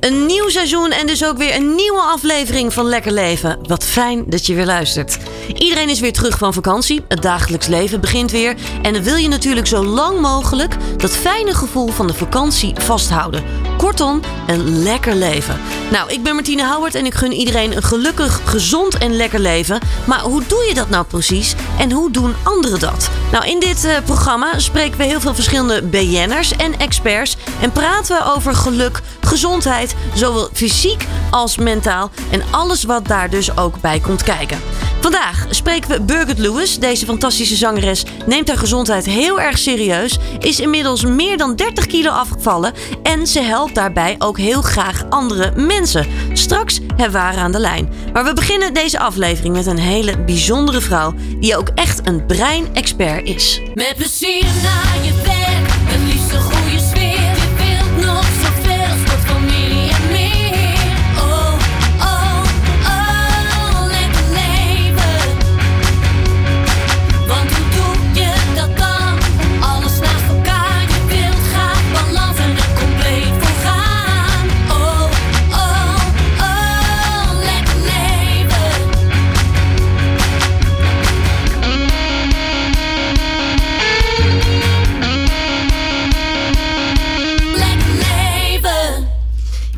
Een nieuw seizoen en dus ook weer een nieuwe aflevering van Lekker Leven. Wat fijn dat je weer luistert. Iedereen is weer terug van vakantie. Het dagelijks leven begint weer. En dan wil je natuurlijk zo lang mogelijk dat fijne gevoel van de vakantie vasthouden. Kortom, een lekker leven. Nou, ik ben Martine Houwert en ik gun iedereen een gelukkig, gezond en lekker leven. Maar hoe doe je dat nou precies en hoe doen anderen dat? Nou, in dit eh, programma spreken we heel veel verschillende BN'ers en experts en praten we over geluk, gezondheid, zowel fysiek als mentaal en alles wat daar dus ook bij komt kijken. Vandaag spreken we Birgit Lewis. Deze fantastische zangeres neemt haar gezondheid heel erg serieus, is inmiddels meer dan 30 kilo afgevallen en ze helpt daarbij ook heel graag andere mensen. Straks hebben we haar aan de lijn. Maar we beginnen deze aflevering met een hele bijzondere vrouw die ook echt een brein-expert is. Met plezier naar je werk,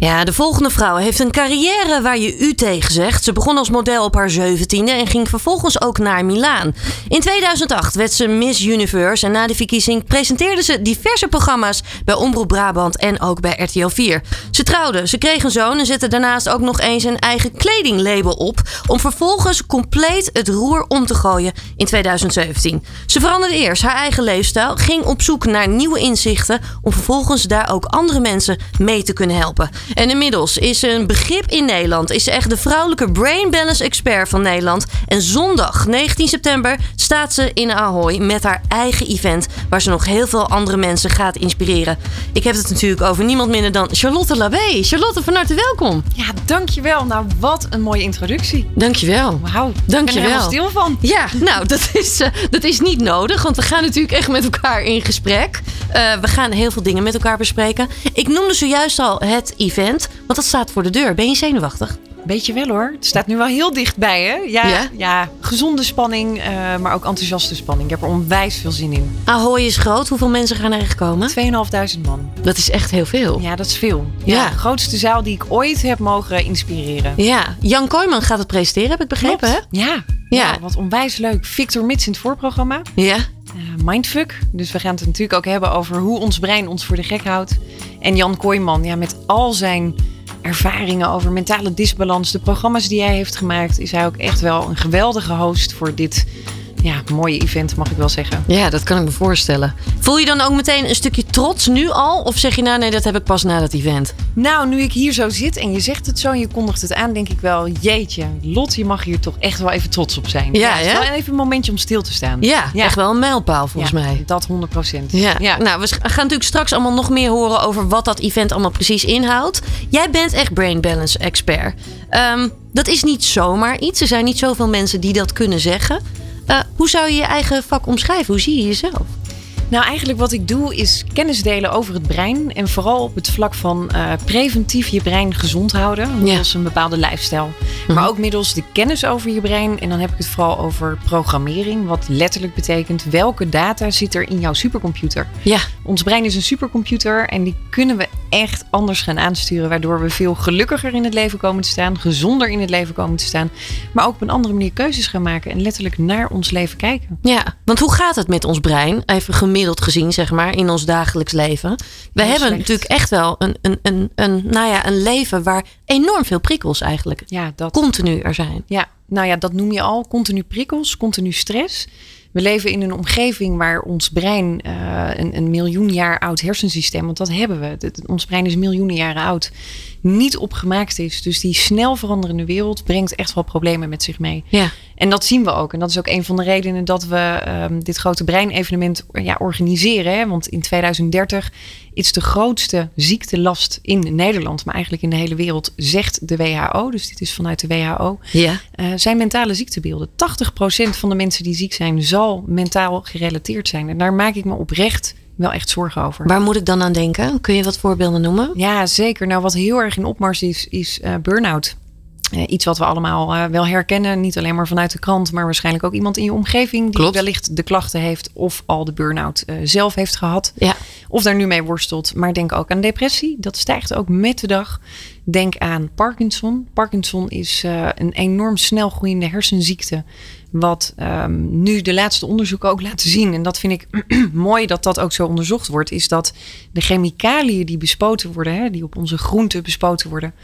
Ja, de volgende vrouw heeft een carrière waar je u tegen zegt. Ze begon als model op haar zeventiende en ging vervolgens ook naar Milaan. In 2008 werd ze Miss Universe en na de verkiezing presenteerde ze diverse programma's bij Omroep Brabant en ook bij RTL 4. Ze trouwde, ze kreeg een zoon en zette daarnaast ook nog eens een eigen kledinglabel op om vervolgens compleet het roer om te gooien in 2017. Ze veranderde eerst haar eigen leefstijl, ging op zoek naar nieuwe inzichten om vervolgens daar ook andere mensen mee te kunnen helpen. En inmiddels is een begrip in Nederland. Is ze echt de vrouwelijke brain balance expert van Nederland. En zondag 19 september staat ze in Ahoy met haar eigen event waar ze nog heel veel andere mensen gaat inspireren. Ik heb het natuurlijk over niemand minder dan Charlotte Labé. Charlotte, van harte welkom. Ja, dankjewel. Nou, wat een mooie introductie. Dankjewel. Wauw. Dankjewel. Ik ben er stil van. Ja, nou, dat is, eh, dat is niet nodig, want we gaan natuurlijk echt met elkaar in gesprek. Eh, we gaan heel veel dingen met elkaar bespreken. Ik noemde zojuist al het event, want dat staat voor de deur. Ben je zenuwachtig? Beetje wel hoor. Het staat nu wel heel dichtbij, hè? Ja, Ja? ja? gezonde spanning, eh, maar ook enthousiaste spanning. Ik heb er onwijs veel zin in. Ahoy is groot. Hoeveel mensen gaan er echt komen? 2.500 man. Dat is echt heel veel. Ja, dat is veel. Ja. de grootste zaal die ik ooit heb mogen inspireren. Ja, Jan Kooijman gaat het presenteren, heb ik begrepen, hè? Ja. ja, wat onwijs leuk. Victor Mits in het voorprogramma. Ja. Eh, mindfuck. Dus we gaan het natuurlijk ook hebben over hoe ons brein ons voor de gek houdt. En Jan Kooijman, ja, met al zijn ervaringen over mentale disbalans, de programma's die hij heeft gemaakt, is hij ook echt wel een geweldige host voor dit ja, mooie event, mag ik wel zeggen. Ja, dat kan ik me voorstellen. Voel je dan ook meteen een stukje trots nu al? Of zeg je nou, nee, dat heb ik pas na dat event? Nou, nu ik hier zo zit en je zegt het zo en je kondigt het aan, denk ik wel, jeetje, Lot, je mag hier toch echt wel even trots op zijn. Ja, wel even een momentje om stil te staan. Ja, echt wel een mijlpaal volgens Ja, mij. Dat 100 procent. Ja. nou, we gaan natuurlijk straks allemaal nog meer horen over wat dat event allemaal precies inhoudt. Jij bent echt brain balance expert. Ehm, dat is niet zomaar iets. Er zijn niet zoveel mensen die dat kunnen zeggen. Eh, hoe zou je je eigen vak omschrijven? Hoe zie je jezelf? Nou, eigenlijk wat ik doe is kennis delen over het brein. En vooral op het vlak van eh, preventief je brein gezond houden. Middels een bepaalde lifestyle. Maar ook middels de kennis over je brein. En dan heb ik het vooral over programmering. Wat letterlijk betekent welke data zit er in jouw supercomputer. Ja, Ons brein is een supercomputer en die kunnen we echt anders gaan aansturen. Waardoor we veel gelukkiger in het leven komen te staan. Gezonder in het leven komen te staan. Maar ook op een andere manier keuzes gaan maken. En letterlijk naar ons leven kijken. ja. Want hoe gaat het met ons brein? Even gemiddeld gezien, zeg maar, in ons dagelijks leven. We hebben slecht. natuurlijk echt wel een, een, een, een, nou ja, een leven waar enorm veel prikkels eigenlijk Ja, dat. continu er zijn. Ja, nou ja, dat noem je al. Continu prikkels, continu stress. We leven in een omgeving waar ons brein eh, een, een miljoen jaar oud hersensysteem, want dat hebben we. Ons brein is miljoenen jaren oud, niet opgemaakt is. Dus die snel veranderende wereld brengt echt wel problemen met zich mee. Ja. En dat zien we ook. En dat is ook een van de redenen dat we ehm, dit grote breinevenement ja, organiseren. Hè? Want in 2030 is de grootste ziektelast in Nederland, maar eigenlijk in de hele wereld, zegt de WHO. Dus dit is vanuit de WHO. Ja. eh, zijn mentale ziektebeelden. 80% van de mensen die ziek zijn, zal mentaal gerelateerd zijn. En daar maak ik me oprecht wel echt zorgen over. Waar moet ik dan aan denken? Kun je wat voorbeelden noemen? Ja, zeker. Nou, wat heel erg in opmars is, is uh, burn-out. Uh, iets wat we allemaal uh, wel herkennen. Niet alleen maar vanuit de krant, maar waarschijnlijk ook iemand in je omgeving die Klopt. wellicht de klachten heeft of al de burn-out uh, zelf heeft gehad. Ja. Of daar nu mee worstelt. Maar denk ook aan depressie. Dat stijgt ook met de dag. Denk aan Parkinson. Parkinson is een enorm snel groeiende hersenziekte. Wat um, nu de laatste onderzoeken ook laten zien. En dat vind ik mooi dat dat ook zo onderzocht wordt. Is dat de chemicaliën die bespoten worden, hè, die op onze groenten bespoten worden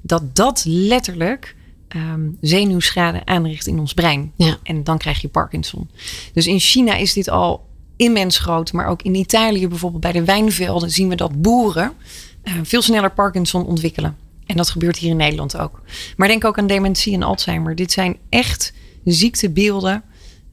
dat dat letterlijk um, zenuwschade aanricht in ons brein. Ja. En dan krijg je Parkinson. Dus in China is dit al immens groot. Maar ook in Italië bijvoorbeeld bij de wijnvelden zien we dat boeren uh, veel sneller Parkinson ontwikkelen. En dat gebeurt hier in Nederland ook. Maar denk ook aan dementie en Alzheimer. Dit zijn echt ziektebeelden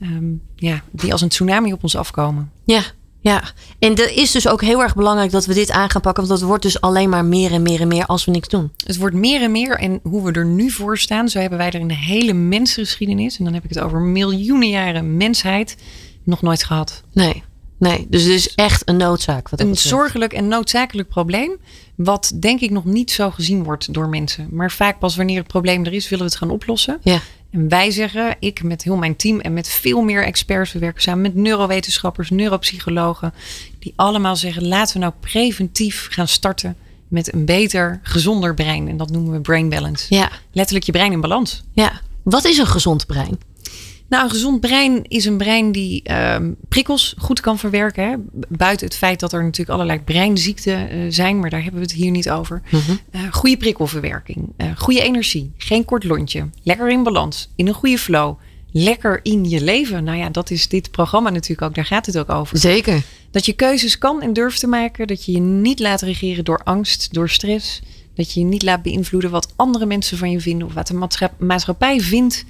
um, ja, die als een tsunami op ons afkomen. Ja, ja, en dat is dus ook heel erg belangrijk dat we dit aan gaan pakken. Want dat wordt dus alleen maar meer en meer en meer als we niks doen. Het wordt meer en meer. En hoe we er nu voor staan, zo hebben wij er in de hele mensgeschiedenis, en dan heb ik het over miljoenen jaren mensheid, nog nooit gehad. Nee, nee. Dus het is echt een noodzaak. Wat een zorgelijk en noodzakelijk probleem. Wat denk ik nog niet zo gezien wordt door mensen. Maar vaak pas wanneer het probleem er is, willen we het gaan oplossen. Ja. En wij zeggen, ik met heel mijn team en met veel meer experts, we werken samen met neurowetenschappers, neuropsychologen, die allemaal zeggen: laten we nou preventief gaan starten met een beter, gezonder brein. En dat noemen we brain balance. Ja. Letterlijk je brein in balans. Ja. Wat is een gezond brein? Nou, een gezond brein is een brein die um, prikkels goed kan verwerken. Hè? Buiten het feit dat er natuurlijk allerlei breinziekten uh, zijn, maar daar hebben we het hier niet over. Mm -hmm. uh, goede prikkelverwerking, uh, goede energie, geen kort lontje, lekker in balans, in een goede flow, lekker in je leven. Nou ja, dat is dit programma natuurlijk ook, daar gaat het ook over. Zeker. Dat je keuzes kan en durft te maken, dat je je niet laat regeren door angst, door stress. Dat je je niet laat beïnvloeden wat andere mensen van je vinden of wat de maatschappij vindt.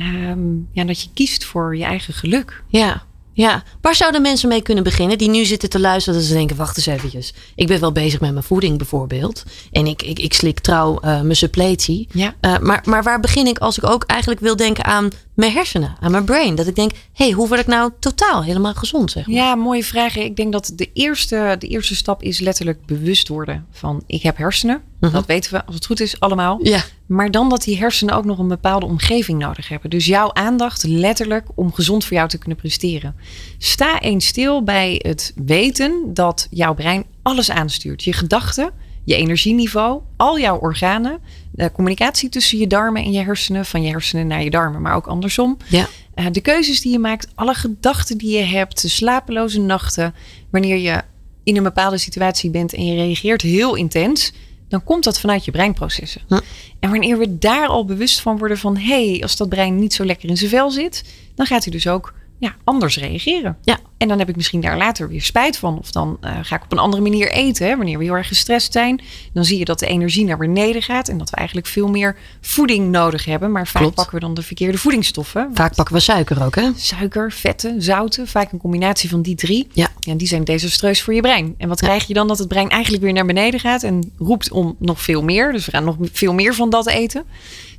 Um, ja, dat je kiest voor je eigen geluk. Ja, ja. Waar zouden mensen mee kunnen beginnen die nu zitten te luisteren dat ze denken, wacht eens eventjes. Ik ben wel bezig met mijn voeding bijvoorbeeld. En ik, ik, ik slik trouw uh, mijn suppletie. Ja. Uh, maar, maar waar begin ik als ik ook eigenlijk wil denken aan mijn hersenen, aan mijn brain? Dat ik denk, hé, hey, hoe word ik nou totaal helemaal gezond? Zeg maar. Ja, mooie vraag. Ik denk dat de eerste, de eerste stap is letterlijk bewust worden van ik heb hersenen. -huh. Dat weten we als het goed is allemaal. Ja. Maar dan dat die hersenen ook nog een bepaalde omgeving nodig hebben. Dus jouw aandacht letterlijk om gezond voor jou te kunnen presteren. Sta eens stil bij het weten dat jouw brein alles aanstuurt. Je gedachten, je energieniveau, al jouw organen. De communicatie tussen je darmen en je hersenen. Van je hersenen naar je darmen, maar ook andersom. Ja. Uh, de keuzes die je maakt, alle gedachten die je hebt. De slapeloze nachten. Wanneer je in een bepaalde situatie bent en je reageert heel intens dan komt dat vanuit je breinprocessen. Hm. En wanneer we daar al bewust van worden van... hé, hey, als dat brein niet zo lekker in zijn vel zit... dan gaat hij dus ook ja, anders reageren. Ja. En dan heb ik misschien daar later weer spijt van. Of dan uh, ga ik op een andere manier eten. Hè? Wanneer we heel erg gestrest zijn. Dan zie je dat de energie naar beneden gaat. En dat we eigenlijk veel meer voeding nodig hebben. Maar vaak Klopt. pakken we dan de verkeerde voedingsstoffen. Vaak pakken we suiker ook, hè? Suiker, vetten, zouten. Vaak een combinatie van die drie. Ja. En die zijn desastreus voor je brein. En wat ja. krijg je dan? Dat het brein eigenlijk weer naar beneden gaat. En roept om nog veel meer. Dus we gaan nog veel meer van dat eten.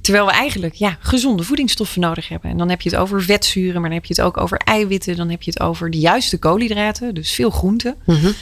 Terwijl we eigenlijk ja, gezonde voedingsstoffen nodig hebben. En dan heb je het over vetzuren, maar dan heb je het ook over eiwitten. Dan heb je het over de juiste koolhydraten, dus veel groenten. Mm -hmm.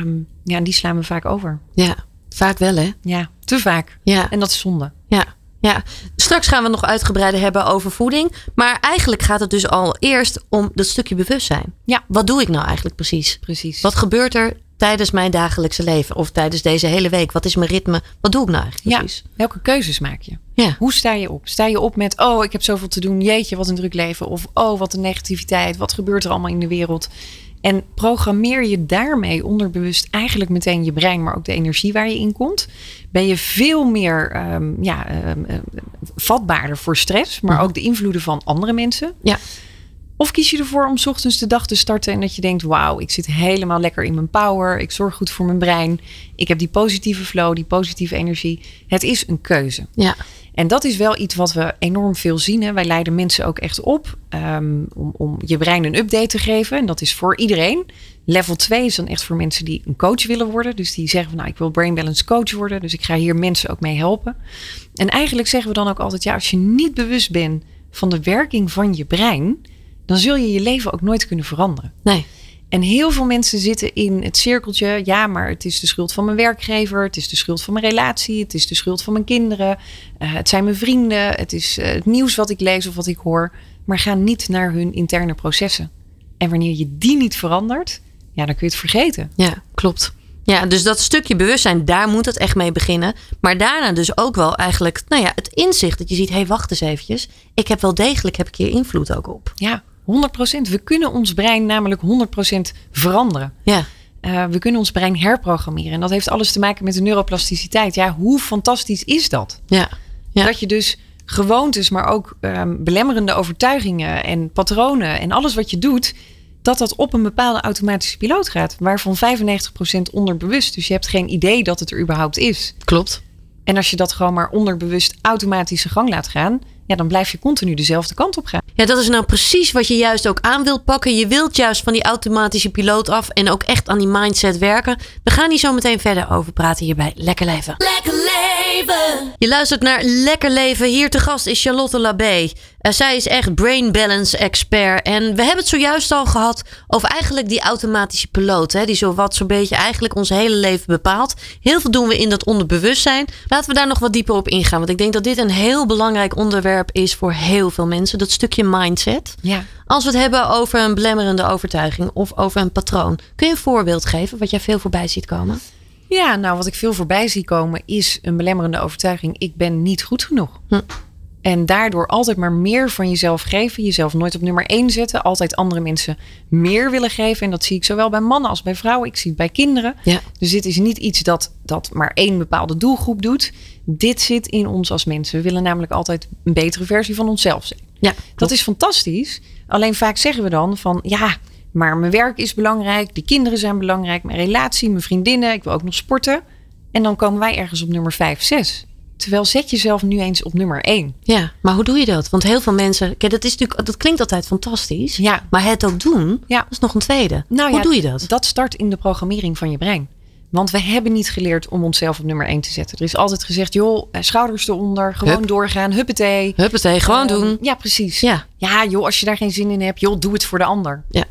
um, ja, en die slaan we vaak over. Ja, vaak wel hè? Ja, te vaak. Ja. En dat is zonde. Ja. Ja, straks gaan we nog uitgebreider hebben over voeding. Maar eigenlijk gaat het dus al eerst om dat stukje bewustzijn. Ja. Wat doe ik nou eigenlijk precies? Precies. Wat gebeurt er tijdens mijn dagelijkse leven of tijdens deze hele week? Wat is mijn ritme? Wat doe ik nou eigenlijk precies? Ja, welke keuzes maak je? Ja. Hoe sta je op? Sta je op met, oh, ik heb zoveel te doen. Jeetje, wat een druk leven. Of, oh, wat een negativiteit. Wat gebeurt er allemaal in de wereld? En programmeer je daarmee onderbewust eigenlijk meteen je brein, maar ook de energie waar je in komt. Ben je veel meer um, ja, um, uh, vatbaarder voor stress, maar ook de invloeden van andere mensen. Ja. Of kies je ervoor om 's ochtends de dag te starten en dat je denkt: wauw, ik zit helemaal lekker in mijn power. Ik zorg goed voor mijn brein. Ik heb die positieve flow, die positieve energie. Het is een keuze. Ja. En dat is wel iets wat we enorm veel zien. Hè. Wij leiden mensen ook echt op um, om, om je brein een update te geven. En dat is voor iedereen. Level 2 is dan echt voor mensen die een coach willen worden. Dus die zeggen van nou, ik wil brain balance coach worden. Dus ik ga hier mensen ook mee helpen. En eigenlijk zeggen we dan ook altijd, ja, als je niet bewust bent van de werking van je brein, dan zul je je leven ook nooit kunnen veranderen. Nee. En heel veel mensen zitten in het cirkeltje. Ja, maar het is de schuld van mijn werkgever. Het is de schuld van mijn relatie. Het is de schuld van mijn kinderen. Uh, het zijn mijn vrienden. Het is uh, het nieuws wat ik lees of wat ik hoor. Maar ga niet naar hun interne processen. En wanneer je die niet verandert, ja, dan kun je het vergeten. Ja, klopt. Ja, dus dat stukje bewustzijn, daar moet het echt mee beginnen. Maar daarna dus ook wel eigenlijk, nou ja, het inzicht dat je ziet, hé, hey, wacht eens eventjes. Ik heb wel degelijk, heb ik hier invloed ook op. Ja, 100%. We kunnen ons brein namelijk 100% veranderen. Ja. Uh, we kunnen ons brein herprogrammeren. En dat heeft alles te maken met de neuroplasticiteit. Ja, hoe fantastisch is dat? Ja. ja. Dat je dus gewoontes, maar ook um, belemmerende overtuigingen en patronen en alles wat je doet, dat dat op een bepaalde automatische piloot gaat, waarvan 95% onderbewust. Dus je hebt geen idee dat het er überhaupt is. Klopt. En als je dat gewoon maar onderbewust automatische gang laat gaan, ja, dan blijf je continu dezelfde kant op gaan. Ja, dat is nou precies wat je juist ook aan wilt pakken. Je wilt juist van die automatische piloot af en ook echt aan die mindset werken. We gaan hier zo meteen verder over praten hierbij. Lekker leven. Lekker leven. Je luistert naar Lekker leven. Hier te gast is Charlotte Labé. Uh, zij is echt brain balance expert. En we hebben het zojuist al gehad over eigenlijk die automatische piloot. Hè, die zo wat zo'n beetje eigenlijk ons hele leven bepaalt. Heel veel doen we in dat onderbewustzijn. Laten we daar nog wat dieper op ingaan. Want ik denk dat dit een heel belangrijk onderwerp is voor heel veel mensen. Dat stukje mindset. Ja. Als we het hebben over een belemmerende overtuiging of over een patroon. Kun je een voorbeeld geven wat jij veel voorbij ziet komen? Ja, nou wat ik veel voorbij zie komen is een belemmerende overtuiging. Ik ben niet goed genoeg. Hm. En daardoor altijd maar meer van jezelf geven. Jezelf nooit op nummer één zetten. Altijd andere mensen meer willen geven. En dat zie ik zowel bij mannen als bij vrouwen. Ik zie het bij kinderen. Ja. Dus dit is niet iets dat, dat maar één bepaalde doelgroep doet. Dit zit in ons als mensen. We willen namelijk altijd een betere versie van onszelf zijn. Ja, Dat is fantastisch. Alleen vaak zeggen we dan van ja, maar mijn werk is belangrijk. De kinderen zijn belangrijk. Mijn relatie, mijn vriendinnen. Ik wil ook nog sporten. En dan komen wij ergens op nummer 5, 6. Terwijl zet jezelf nu eens op nummer 1. Ja, maar hoe doe je dat? Want heel veel mensen, kijk, dat, is natuurlijk, dat klinkt altijd fantastisch. Ja. Maar het ook doen, Ja. dat is nog een tweede. Nou hoe ja, doe je dat? Dat start in de programmering van je brein. Want we hebben niet geleerd om onszelf op nummer 1 te zetten. Er is altijd gezegd, joh, eh, schouders eronder, gewoon Hup. doorgaan, huppatee. Huppatee, gewoon Ehm, doen. Ja, precies. Ja. ja, joh, als je daar geen zin in hebt, joh, doe het voor de ander. Ja.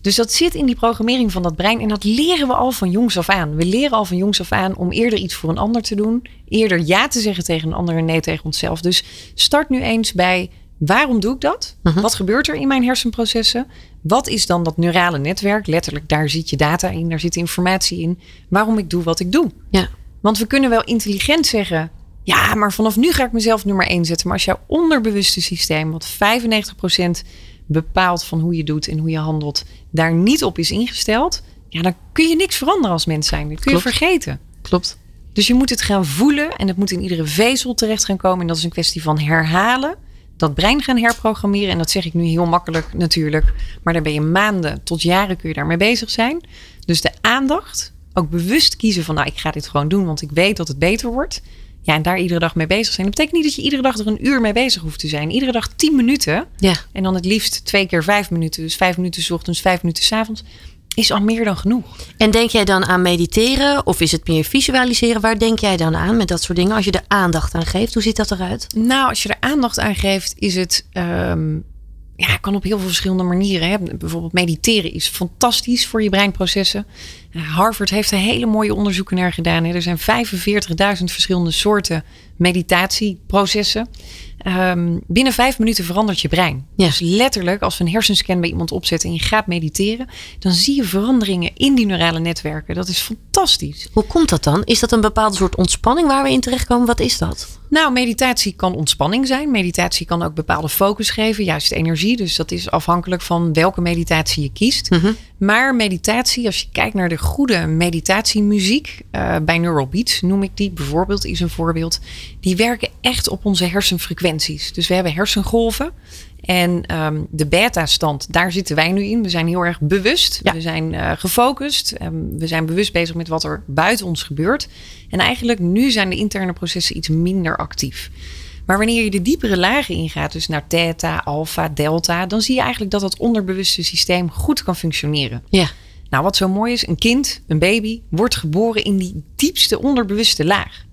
Dus dat zit in die programmering van dat brein. En dat leren we al van jongs af aan. We leren al van jongs af aan om eerder iets voor een ander te doen. Eerder ja te zeggen tegen een ander en nee tegen onszelf. Dus start nu eens bij waarom doe ik dat? Mhm. Wat gebeurt er in mijn hersenprocessen? Wat is dan dat neurale netwerk? Letterlijk, daar zit je data in, daar zit informatie in. Waarom ik doe wat ik doe. Ja. Want we kunnen wel intelligent zeggen. Ja, maar vanaf nu ga ik mezelf nummer 1 zetten. Maar als jouw onderbewuste systeem, wat 95% bepaalt van hoe je doet en hoe je handelt, daar niet op is ingesteld, ja, dan kun je niks veranderen als mens zijn. Dat kun je vergeten. Klopt. Dus je moet het gaan voelen en het moet in iedere vezel terecht gaan komen. En dat is een kwestie van herhalen. Dat brein gaan herprogrammeren. En dat zeg ik nu heel makkelijk natuurlijk. Maar daar ben je maanden tot jaren kun je daarmee bezig zijn. Dus de aandacht, ook bewust kiezen van nou ik ga dit gewoon doen. Want ik weet dat het beter wordt. Ja, en daar iedere dag mee bezig zijn. Dat betekent niet dat je iedere dag er een uur mee bezig hoeft te zijn. Iedere dag 10 minuten. Ja. En dan het liefst twee keer vijf minuten. Dus vijf minuten 's ochtends, vijf minuten 's avonds. Is al meer dan genoeg. En denk jij dan aan mediteren of is het meer visualiseren? Waar denk jij dan aan met dat soort dingen? Als je er aandacht aan geeft, hoe ziet dat eruit? Nou, als je er aandacht aan geeft, is het. ehm, ja, kan op heel veel verschillende manieren. Bijvoorbeeld mediteren is fantastisch voor je breinprocessen. Harvard heeft er hele mooie onderzoeken naar gedaan. Hè. Er zijn 45.000 verschillende soorten meditatieprocessen. Ehm, binnen vijf minuten verandert je brein. Ja. Dus letterlijk, als we een hersenscan bij iemand opzetten en je gaat mediteren, dan zie je veranderingen in die neurale netwerken. Dat is fantastisch. Hoe komt dat dan? Is dat een bepaalde soort ontspanning waar we in terechtkomen? Wat is dat? Nou, meditatie kan ontspanning zijn. Meditatie kan ook bepaalde focus geven, juist energie. Dus dat is afhankelijk van welke meditatie je kiest. Mhm. Maar meditatie, als je kijkt naar de goede meditatiemuziek, eh, bij Neural Beats noem ik die bijvoorbeeld, is een voorbeeld. Die werken echt op onze Dus we hebben hersengolven. En ehm, de beta-stand, daar zitten wij nu in. We zijn heel erg bewust. Ja. We zijn eh, gefocust. Ehm, we zijn bewust bezig met wat er buiten ons gebeurt. En eigenlijk nu zijn de interne processen iets minder actief. Maar wanneer je de diepere lagen ingaat, dus naar theta, alpha, delta, dan zie je eigenlijk dat het onderbewuste systeem goed kan functioneren. Ja. Nou, wat zo mooi is, een kind, een baby, wordt geboren in die diepste onderbewuste laag.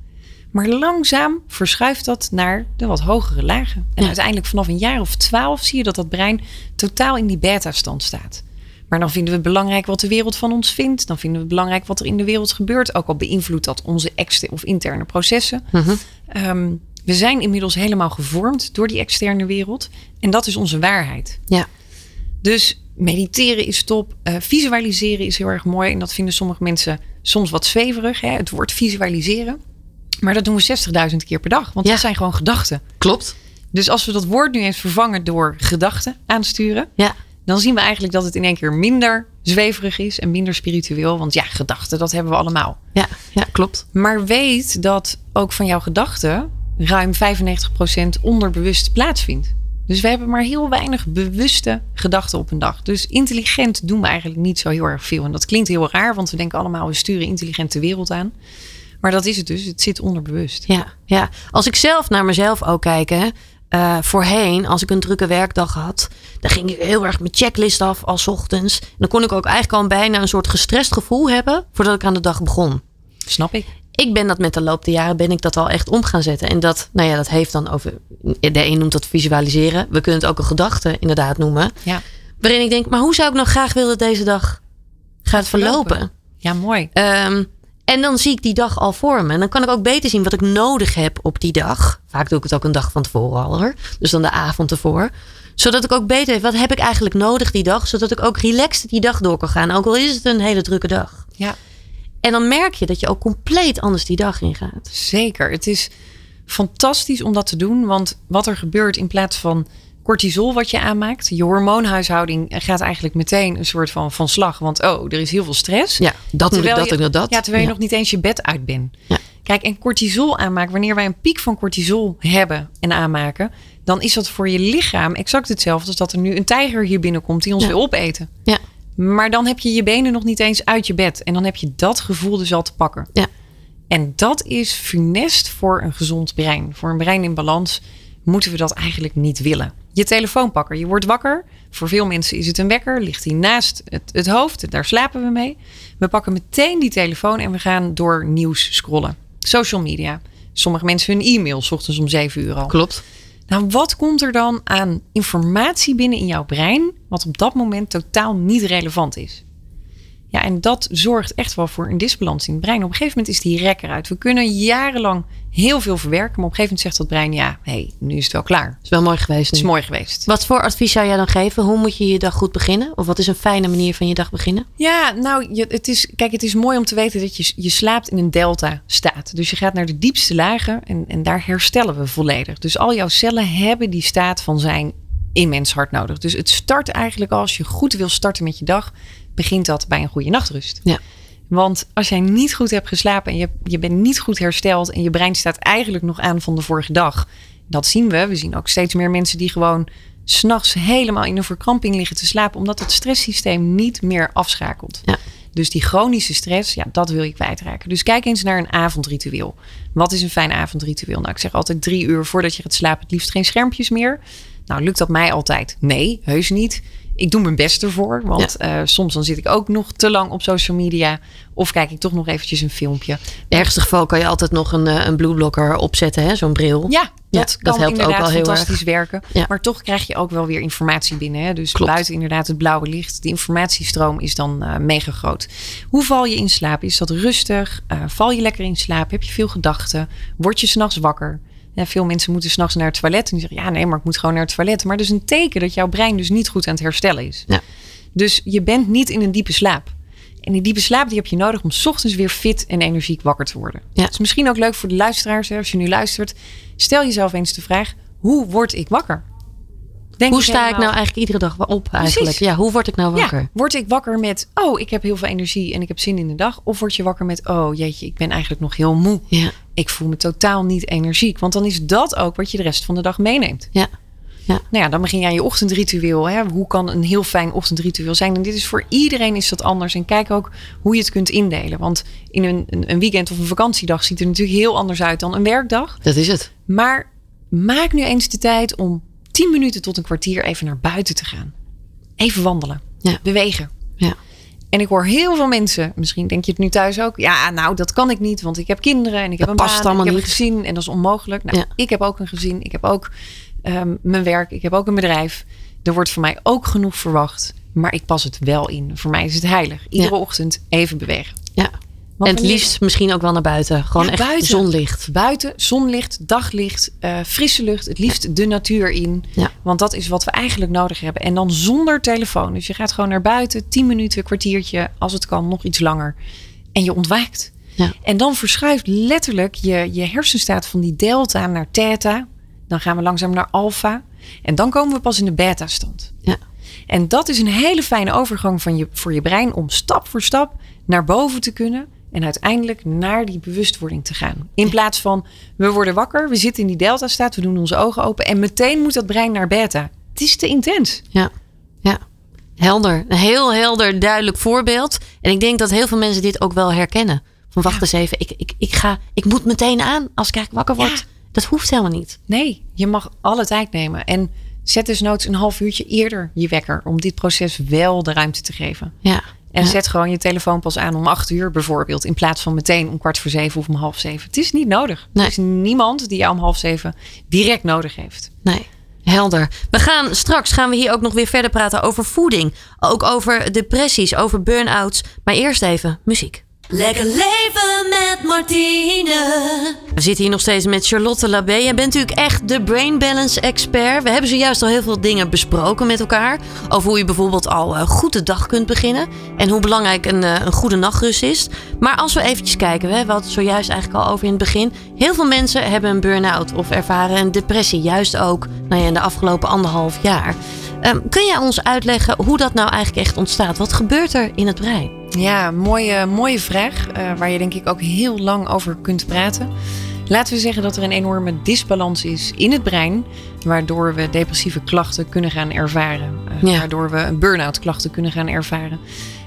Maar langzaam verschuift dat naar de wat hogere lagen. En Ja. uiteindelijk vanaf een jaar of twaalf zie je dat dat brein totaal in die beta-stand staat. Maar dan vinden we het belangrijk wat de wereld van ons vindt. Dan vinden we het belangrijk wat er in de wereld gebeurt. Ook al beïnvloedt dat onze externe of interne processen. Mhm. Ehm, we zijn inmiddels helemaal gevormd door die externe wereld. En dat is onze waarheid. Ja. Dus mediteren is top. Eh, visualiseren is heel erg mooi. En dat vinden sommige mensen soms wat zweverig. Hè? Het woord visualiseren. Maar dat doen we 60.000 keer per dag. Want Ja. dat zijn gewoon gedachten. Klopt. Dus als we dat woord nu eens vervangen door gedachten aansturen. Ja. Dan zien we eigenlijk dat het in één keer minder zweverig is en minder spiritueel. Want ja, gedachten, dat hebben we allemaal. Ja, ja klopt. Maar weet dat ook van jouw gedachten ruim 95% onderbewust plaatsvindt. Dus we hebben maar heel weinig bewuste gedachten op een dag. Dus intelligent doen we eigenlijk niet zo heel erg veel. En dat klinkt heel raar, want we denken allemaal, we sturen intelligent de wereld aan. Maar dat is het dus, het zit onderbewust. Ja, ja. Als ik zelf naar mezelf ook kijk, hè, eh, voorheen, als ik een drukke werkdag had, dan ging ik heel erg mijn checklist af als ochtends. En dan kon ik ook eigenlijk al bijna een soort gestrest gevoel hebben voordat ik aan de dag begon. Snap ik? Ik ben dat met de loop der jaren ben ik dat al echt om gaan zetten. En dat, nou ja, dat heeft dan over. De een noemt dat visualiseren. We kunnen het ook een gedachte inderdaad noemen. Ja, Waarin ik denk, maar hoe zou ik nou graag willen dat deze dag gaat verlopen? ja mooi. Ehm, en dan zie ik die dag al voor me. En dan kan ik ook beter zien wat ik nodig heb op die dag. Vaak doe ik het ook een dag van tevoren al hoor. Dus dan de avond ervoor. Zodat ik ook beter weet, wat heb ik eigenlijk nodig die dag? Zodat ik ook relaxed die dag door kan gaan. Ook al is het een hele drukke dag. Ja, En dan merk je dat je ook compleet anders die dag ingaat. Zeker. Het is fantastisch om dat te doen. Want wat er gebeurt in plaats van cortisol wat je aanmaakt. Je hormoonhuishouding gaat eigenlijk meteen een soort van van slag. Want oh, er is heel veel stress. Ja, dat Terwijl dat je- en dat. Ja, terwijl je nog niet eens je bed uit bent. Ja. Kijk, en cortisol aanmaken, wanneer wij een piek van cortisol hebben en aanmaken, dan is dat voor je lichaam exact hetzelfde als dat er nu een tijger hier binnenkomt die ons Ja. wil opeten. Ja. Maar dan heb je je benen nog niet eens uit je bed. En dan heb je dat gevoel dus al te pakken. Ja. En dat is funest voor een gezond brein. Voor een brein in balans moeten we dat eigenlijk niet willen. Je telefoon pakken. Je wordt wakker. Voor veel mensen is het een wekker. Ligt hij naast het, het hoofd. Daar slapen we mee. We pakken meteen die telefoon en we gaan door nieuws scrollen. Social media. Sommige mensen hun e-mail 's ochtends om 7 uur al. Klopt. Nou, wat komt er dan aan informatie binnen in jouw brein, wat op dat moment totaal niet relevant is? Ja, en dat zorgt echt wel voor een disbalans in het brein. Op een gegeven moment is die rek eruit. We kunnen jarenlang heel veel verwerken, maar op een gegeven moment zegt dat brein: ja, hé, hey, nu is het wel klaar. Is wel mooi geweest. Het is nu. mooi geweest. Wat voor advies zou jij dan geven? Hoe moet je je dag goed beginnen? Of wat is een fijne manier van je dag beginnen? Ja, nou, je, het is, kijk, het is mooi om te weten dat je, je slaapt in een delta-staat. Dus je gaat naar de diepste lagen en, en daar herstellen we volledig. Dus al jouw cellen hebben die staat van zijn immens hard nodig. Dus het start eigenlijk al, als je goed wil starten met je dag, begint dat bij een goede nachtrust. Ja. Want als jij niet goed hebt geslapen en je, je bent niet goed hersteld en je brein staat eigenlijk nog aan van de vorige dag. Dat zien we. We zien ook steeds meer mensen die gewoon s'nachts helemaal in een verkramping liggen te slapen, omdat het stresssysteem niet meer afschakelt. Ja. Dus die chronische stress, ja, dat wil je kwijtraken. Dus kijk eens naar een avondritueel. Wat is een fijn avondritueel? Nou, ik zeg altijd drie uur voordat je gaat slapen, het liefst geen schermpjes meer. Nou, lukt dat mij altijd? Nee, heus niet. Ik doe mijn best ervoor, want eh, soms dan zit ik ook nog te lang op social media. Of kijk ik toch nog eventjes een filmpje. In ergste geval kan je altijd nog een, eh, een blueblocker opzetten, hè? zo'n bril. Ja, dat Ja, kan dat helpt ook al heel fantastisch werken. Ja. Maar toch krijg je ook wel weer informatie binnen. Hè? Dus Klopt. buiten inderdaad het blauwe licht. De informatiestroom is dan eh, mega groot. Hoe val je in slaap? Is dat rustig? Val je lekker in slaap? Heb je veel gedachten? Word je s'nachts wakker? Ja, veel mensen moeten s'nachts naar het toilet. En die zeggen, ja nee, maar ik moet gewoon naar het toilet. Maar dat is een teken dat jouw brein dus niet goed aan het herstellen is. Ja. Dus je bent niet in een diepe slaap. En die diepe slaap die heb je nodig om 's ochtends weer fit en energiek wakker te worden. Ja. Het is misschien ook leuk voor de luisteraars, hè, als je nu luistert. Stel jezelf eens de vraag: hoe word ik wakker? Denk Hoe sta ik nou eigenlijk iedere dag op eigenlijk? Precies. Ja, hoe word ik nou wakker? Ja, word ik wakker met, oh, ik heb heel veel energie en ik heb zin in de dag? Of word je wakker met, oh jeetje, ik ben eigenlijk nog heel moe. Ja, Ik voel me totaal niet energiek. Want dan is dat ook wat je de rest van de dag meeneemt. ja. Nou ja, dan begin je aan je ochtendritueel. Hè? Hoe kan een heel fijn ochtendritueel zijn? En dit is voor iedereen is dat anders. En kijk ook hoe je het kunt indelen. Want in een, een, een weekend of een vakantiedag ziet er natuurlijk heel anders uit dan een werkdag. dat is het. Maar maak nu eens de tijd om 10 minuten tot een kwartier even naar buiten te gaan. Even wandelen. Ja. Bewegen. Ja. En ik hoor heel veel mensen, misschien denk je het nu thuis ook. Ja, nou, dat kan ik niet, want ik heb kinderen en ik heb een past baan en ik heb een niet. gezin en dat is onmogelijk. Nou, Ja. ik heb ook een gezin, ik heb ook ehm, mijn werk, ik heb ook een bedrijf. Er wordt van mij ook genoeg verwacht. Maar ik pas het wel in. Voor mij is het heilig. Iedere Ja. ochtend even bewegen. Ja. En het liefst misschien ook wel naar buiten. Gewoon Ja, echt buiten. zonlicht. Buiten, zonlicht, daglicht, eh, frisse lucht. Het liefst de natuur in. Ja. Want dat is wat we eigenlijk nodig hebben. En dan zonder telefoon. Dus je gaat gewoon naar buiten. 10 minuten, kwartiertje. Als het kan, nog iets langer. En je ontwaakt. Ja. En dan verschuift letterlijk je, je hersenstaat van die delta naar theta. Dan gaan we langzaam naar alfa. En dan komen we pas in de beta-stand. Ja. En dat is een hele fijne overgang van je, voor je brein om stap voor stap naar boven te kunnen. En uiteindelijk naar die bewustwording te gaan. In plaats van we worden wakker, we zitten in die delta-staat, we doen onze ogen open. En meteen moet dat brein naar beta. Het is te intens. Ja, ja. Helder. Een heel helder, duidelijk voorbeeld. En ik denk dat heel veel mensen dit ook wel herkennen. Van wacht Ja. eens even, ik, ik, ik, ga, ik moet meteen aan als ik eigenlijk wakker word. Ja. Dat hoeft helemaal niet. Nee, je mag alle tijd nemen. En zet dus noods een half uurtje eerder je wekker. Om dit proces wel de ruimte te geven. Ja. En Ja. zet gewoon je telefoon pas aan om acht uur bijvoorbeeld. In plaats van meteen om kwart voor zeven of om half zeven. Het is niet nodig. Nee. Er is niemand die jou om half zeven direct nodig heeft. Nee. Helder. We gaan straks gaan we hier ook nog weer verder praten over voeding. Ook over depressies, over burn-outs. Maar eerst even muziek. Lekker leven We zitten hier nog steeds met Charlotte Labé. Jij bent natuurlijk echt de brain balance expert. We hebben zojuist al heel veel dingen besproken met elkaar. Over hoe je bijvoorbeeld al eh, goed de dag kunt beginnen. En hoe belangrijk een, eh, een goede nachtrust is. Maar als we eventjes kijken, we hadden het zojuist eigenlijk al over in het begin. Heel veel mensen hebben een burn-out of ervaren een depressie. Juist ook nou ja, in de afgelopen anderhalf jaar. Ehm, kun jij ons uitleggen hoe dat nou eigenlijk echt ontstaat? Wat gebeurt er in het brein? Ja, mooie, mooie vraag. eh, waar je denk ik ook heel lang over kunt praten. Laten we zeggen dat er een enorme disbalans is in het brein. Waardoor we depressieve klachten kunnen gaan ervaren. eh, Ja. Waardoor we een burn-out klachten kunnen gaan ervaren.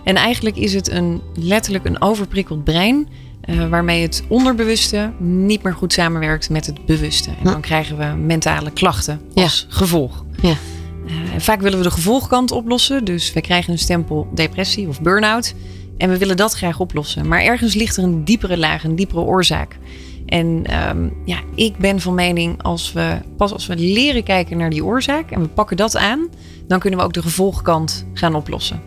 En eigenlijk is het een, letterlijk een overprikkeld brein. eh, waarmee het onderbewuste niet meer goed samenwerkt met het bewuste. En dan krijgen we mentale klachten Ja. als gevolg. Ja. Eh, vaak willen we de gevolgkant oplossen. Dus we krijgen een stempel depressie of burn-out. En we willen dat graag oplossen. Maar ergens ligt er een diepere laag, een diepere oorzaak. En ehm, ja, ik ben van mening, als we, pas als we leren kijken naar die oorzaak en we pakken dat aan, dan kunnen we ook de gevolgkant gaan oplossen.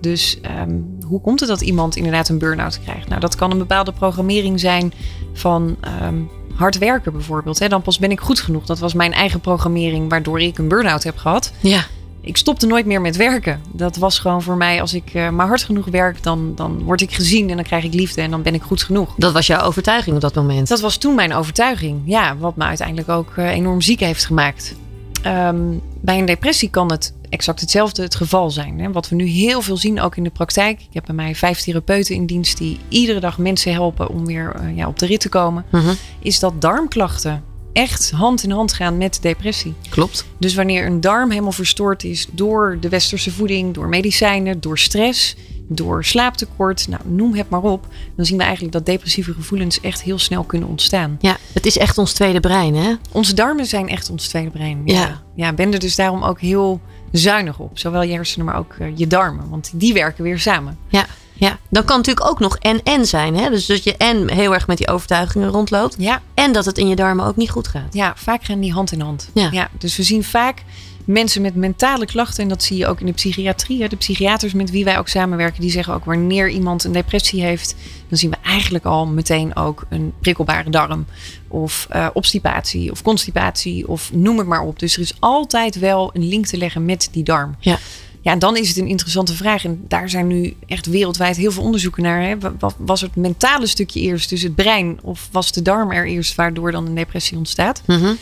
Dus ehm, hoe komt het dat iemand inderdaad een burn-out krijgt? Nou, dat kan een bepaalde programmering zijn van ehm, hard werken bijvoorbeeld. Hè? Dan pas ben ik goed genoeg. Dat was mijn eigen programmering waardoor ik een burn-out heb gehad. Ja. Ik stopte nooit meer met werken. Dat was gewoon voor mij, als ik eh, maar hard genoeg werk, dan, dan word ik gezien en dan krijg ik liefde en dan ben ik goed genoeg. Dat was jouw overtuiging op dat moment. Dat was toen mijn overtuiging. Ja, wat me uiteindelijk ook eh, enorm ziek heeft gemaakt. Ehm, bij een depressie kan het exact hetzelfde het geval zijn. Hè? Wat we nu heel veel zien, ook in de praktijk. Ik heb bij mij vijf therapeuten in dienst die iedere dag mensen helpen om weer eh, ja, op de rit te komen. Mhm. Is dat darmklachten echt hand in hand gaan met depressie. Klopt. Dus wanneer een darm helemaal verstoord is door de westerse voeding, door medicijnen, door stress, door slaaptekort, nou, noem het maar op, dan zien we eigenlijk dat depressieve gevoelens echt heel snel kunnen ontstaan. Ja, het is echt ons tweede brein, hè? Onze darmen zijn echt ons tweede brein. Ja. ja, ben er dus daarom ook heel zuinig op. Zowel je hersenen, maar ook eh, je darmen. Want die werken weer samen. Ja, ja. Dan kan natuurlijk ook nog en-en zijn, hè? Dus dat je en heel erg met die overtuigingen rondloopt. Ja, En dat het in je darmen ook niet goed gaat. ja vaak gaan die hand in hand. Ja. dus we zien vaak mensen met mentale klachten. En dat zie je ook in de psychiatrie. De psychiaters met wie wij ook samenwerken, die zeggen ook wanneer iemand een depressie heeft, dan zien we eigenlijk al meteen ook een prikkelbare darm. Of eh, obstipatie of constipatie of noem het maar op. Dus er is altijd wel een link te leggen met die darm. Ja. Ja, en dan is het een interessante vraag. En daar zijn nu echt wereldwijd heel veel onderzoeken naar. Hè. Wa- wa- Was het mentale stukje eerst, dus het brein, of was de darm er eerst, waardoor dan een depressie ontstaat? Mhm.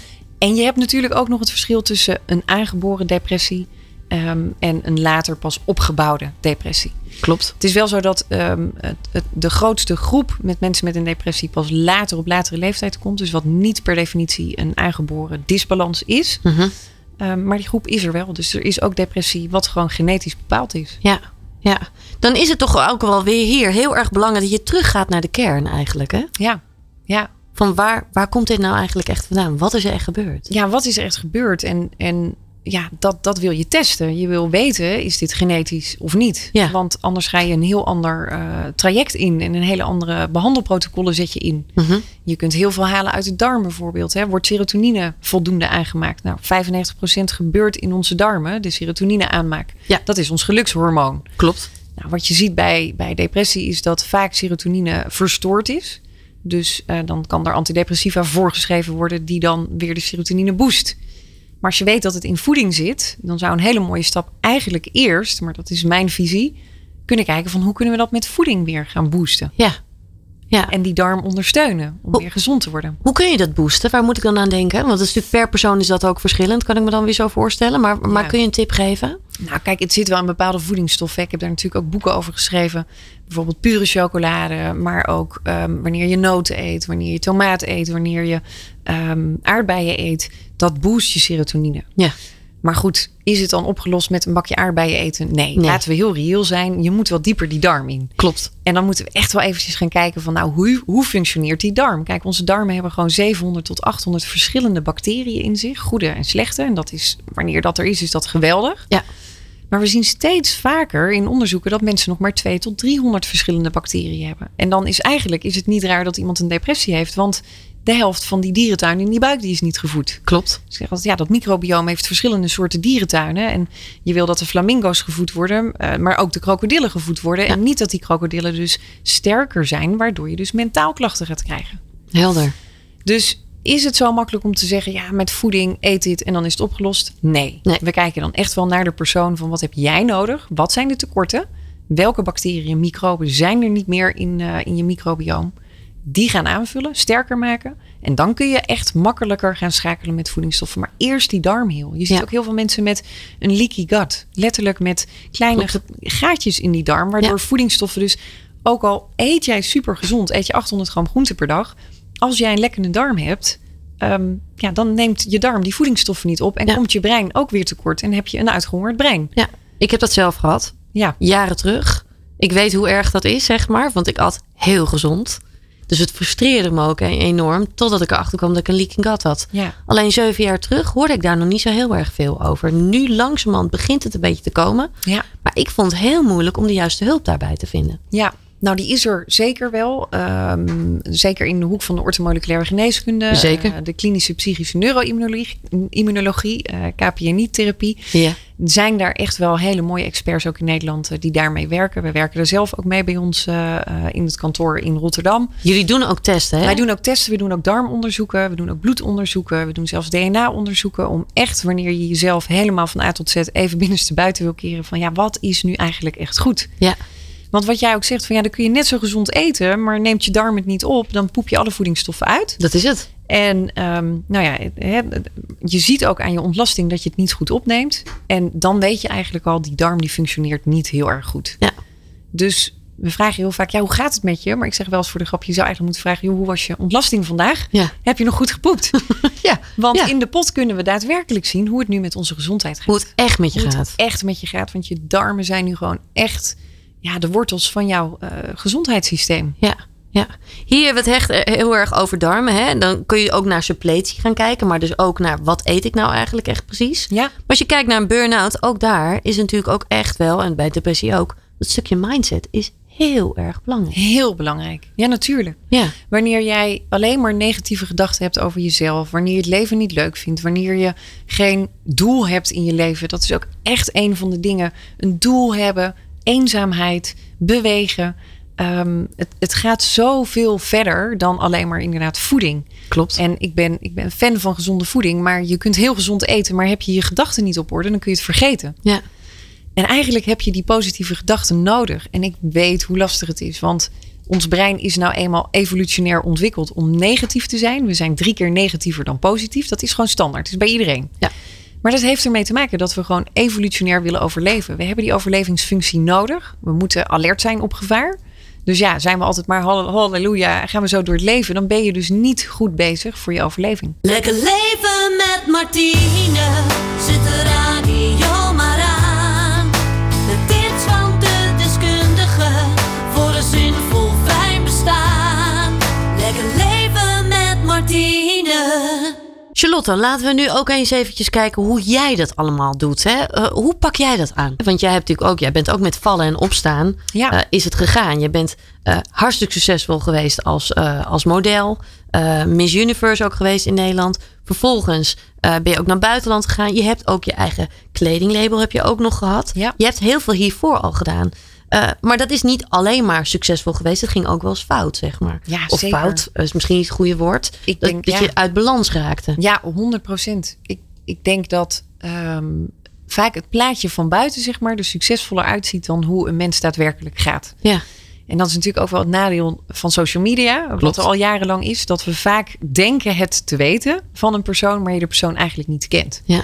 En je hebt natuurlijk ook nog het verschil tussen een aangeboren depressie ehm, en een later pas opgebouwde depressie. Klopt. Het is wel zo dat ehm, het, het- de grootste groep met mensen met een depressie pas later op latere leeftijd komt. Dus wat niet per definitie een aangeboren disbalans is. Mhm. Ehm, maar die groep is er wel. Dus er is ook depressie wat gewoon genetisch bepaald is. Ja, ja. Dan is het toch ook wel weer hier heel erg belangrijk dat je teruggaat naar de kern eigenlijk, hè? Ja, ja. Van waar, waar komt dit nou eigenlijk echt vandaan? Wat is er echt gebeurd? ja, wat is er echt gebeurd? En, en ja, dat, dat wil je testen. Je wil weten, is dit genetisch of niet? Ja. Want anders ga je een heel ander eh, traject in. En een hele andere behandelprotocollen zet je in. Mhm. Je kunt heel veel halen uit de darm bijvoorbeeld. Hè. Wordt serotonine voldoende aangemaakt? Nou, 95% gebeurt in onze darmen, de serotonine aanmaak. Ja. Dat is ons gelukshormoon. Klopt. Nou, wat je ziet bij, bij depressie is dat vaak serotonine verstoord is. Dus eh, dan kan er antidepressiva voorgeschreven worden die dan weer de serotonine boost. Maar als je weet dat het in voeding zit, dan zou een hele mooie stap eigenlijk eerst, maar dat is mijn visie, kunnen kijken van hoe kunnen we dat met voeding weer gaan boosten. Ja. Ja. En die darm ondersteunen om Hoe- weer gezond te worden. Hoe kun je dat boosten? Waar moet ik dan aan denken? Want het is natuurlijk per persoon is dat ook verschillend, kan ik me dan weer zo voorstellen. Maar, kun je een tip geven? Nou, kijk, het zit wel in bepaalde voedingsstoffen. Ik heb daar natuurlijk ook boeken over geschreven. Bijvoorbeeld pure chocolade, maar ook ehm, wanneer je noten eet, wanneer je tomaat eet, wanneer je ehm, aardbeien eet. Dat boost je serotonine. Ja. Maar goed, is het dan opgelost met een bakje aardbeien eten? Nee, Nee. laten we heel reëel zijn. Je moet wel dieper die darm in. Klopt. En dan moeten we echt wel eventjes gaan kijken van nou, hoe, hoe functioneert die darm? Kijk, onze darmen hebben gewoon 700 tot 800 verschillende bacteriën in zich. Goede en slechte. En dat is, wanneer dat er is, is dat geweldig. Ja. Maar we zien steeds vaker in onderzoeken dat mensen nog maar 2 tot 300 verschillende bacteriën hebben. En dan is eigenlijk is het niet raar dat iemand een depressie heeft. Want de helft van die dierentuin in die buik die is niet gevoed. Klopt. Ik zeg altijd, ja, dat microbiome heeft verschillende soorten dierentuinen. En je wil dat de flamingo's gevoed worden, eh, maar ook de krokodillen gevoed worden. Ja. En niet dat die krokodillen dus sterker zijn, waardoor je dus mentaal klachten gaat krijgen. Helder. Dus is het zo makkelijk om te zeggen, ja, met voeding eet dit en dan is het opgelost? Nee. Nee. We kijken dan echt wel naar de persoon van wat heb jij nodig? Wat zijn de tekorten? Welke bacteriën en microben zijn er niet meer in, eh, in je microbioom? Die gaan aanvullen, sterker maken. En dan kun je echt makkelijker gaan schakelen met voedingsstoffen. Maar eerst die darm heel. Je ziet Ja. ook heel veel mensen met een leaky gut. Letterlijk met kleine Klopt. gaatjes in die darm. Waardoor Ja. voedingsstoffen dus, ook al eet jij super gezond, eet je 800 gram groente per dag. Als jij een lekkende darm hebt, ehm, ja, dan neemt je darm die voedingsstoffen niet op. En Ja. komt je brein ook weer tekort. En heb je een uitgehongerd brein. Ja, ik heb dat zelf gehad. Ja, Jaren terug. Ik weet hoe erg dat is, zeg maar. Want ik at heel gezond. Dus het frustreerde me ook e- enorm. Totdat ik erachter kwam dat ik een leaking gut had. ja. Alleen zeven jaar terug hoorde ik daar nog niet zo heel erg veel over. Nu langzamerhand begint het een beetje te komen. Ja. Maar ik vond het heel moeilijk om de juiste hulp daarbij te vinden. Ja, nou die is er zeker wel. Ehm, zeker in de hoek van de orthomoleculaire geneeskunde. Zeker. eh, de klinische psychische neuroimmunologie, immunologie, eh KPNI-therapie. Ja. Zijn daar echt wel hele mooie experts ook in Nederland eh, die daarmee werken. We werken er zelf ook mee bij ons in het kantoor in Rotterdam. Jullie doen ook testen, hè? Wij doen ook testen, we doen ook darmonderzoeken, we doen ook bloedonderzoeken, we doen zelfs DNA-onderzoeken om echt wanneer je jezelf helemaal van A tot Z even binnenste buiten wil keren van ja, wat is nu eigenlijk echt goed? Ja. Want wat jij ook zegt van ja, dan kun je net zo gezond eten, maar neemt je darm het niet op, dan poep je alle voedingsstoffen uit. Dat is het. En ehm, nou ja, je ziet ook aan je ontlasting dat je het niet goed opneemt. En dan weet je eigenlijk al, die darm die functioneert niet heel erg goed. Ja. Dus we vragen heel vaak, ja, hoe gaat het met je? Maar ik zeg wel eens voor de grap, je zou eigenlijk moeten vragen, joh, hoe was je ontlasting vandaag? Ja. Heb je nog goed gepoept? Ja. Want Ja. in de pot kunnen we daadwerkelijk zien hoe het nu met onze gezondheid gaat. Hoe het echt met je Hoe het gaat. echt met je gaat. Want je darmen zijn nu gewoon echt ja, de wortels van jouw eh, gezondheidssysteem. Ja. Ja, hier hebben we het echt eh, heel erg over darmen. Hè? Dan kun je ook naar suppletie gaan kijken. Maar dus ook naar wat eet ik nou eigenlijk echt precies. Ja, Maar als je kijkt naar een burn-out, ook daar is natuurlijk ook echt wel, en bij depressie ook, dat stukje mindset is heel erg belangrijk. heel belangrijk. Ja, natuurlijk. Ja, Wanneer jij alleen maar negatieve gedachten hebt over jezelf, wanneer je het leven niet leuk vindt, wanneer je geen doel hebt in je leven, dat is ook echt een van de dingen. Een doel hebben, eenzaamheid, bewegen. Ehm, het, het gaat zoveel verder dan alleen maar inderdaad voeding. klopt. En ik ben, ik ben fan van gezonde voeding, maar je kunt heel gezond eten, maar heb je je gedachten niet op orde, dan kun je het vergeten. ja, En eigenlijk heb je die positieve gedachten nodig. En ik weet hoe lastig het is, want ons brein is nou eenmaal evolutionair ontwikkeld om negatief te zijn. We zijn drie keer negatiever dan positief. Dat is gewoon standaard. Dat is bij iedereen. Ja. Maar dat heeft ermee te maken dat we gewoon evolutionair willen overleven. We hebben die overlevingsfunctie nodig. We moeten alert zijn op gevaar. Dus ja, zijn we altijd maar hall- halleluja, gaan we zo door het leven. Dan ben je dus niet goed bezig voor je overleving. Lekker leven met Martine. Zet de radio Charlotte, laten we nu ook eens eventjes kijken hoe jij dat allemaal doet. Hè? Uh, hoe pak jij dat aan? Want jij, hebt natuurlijk ook, jij bent ook met vallen en opstaan. Ja. Uh, is het gegaan? Je bent uh, hartstikke succesvol geweest als, als model. Miss Universe ook geweest in Nederland. Vervolgens ben je ook naar buitenland gegaan. Je hebt ook je eigen kledinglabel heb je ook nog gehad. Ja. Je hebt heel veel hiervoor al gedaan. Uh, maar dat is niet alleen maar succesvol geweest. Het ging ook wel eens fout, zeg maar. Ja, of zeker. fout is misschien niet het goede woord. Ik dat, denk, dat ja. je uit balans raakte. Ja, 100 procent. Ik, ik denk dat um, vaak het plaatje van buiten, zeg maar, er succesvoller uitziet dan hoe een mens daadwerkelijk gaat. Ja. En dat is natuurlijk ook wel het nadeel van social media. Klopt. Wat er al jarenlang is. Dat we vaak denken het te weten van een persoon, maar je de persoon eigenlijk niet kent. Ja.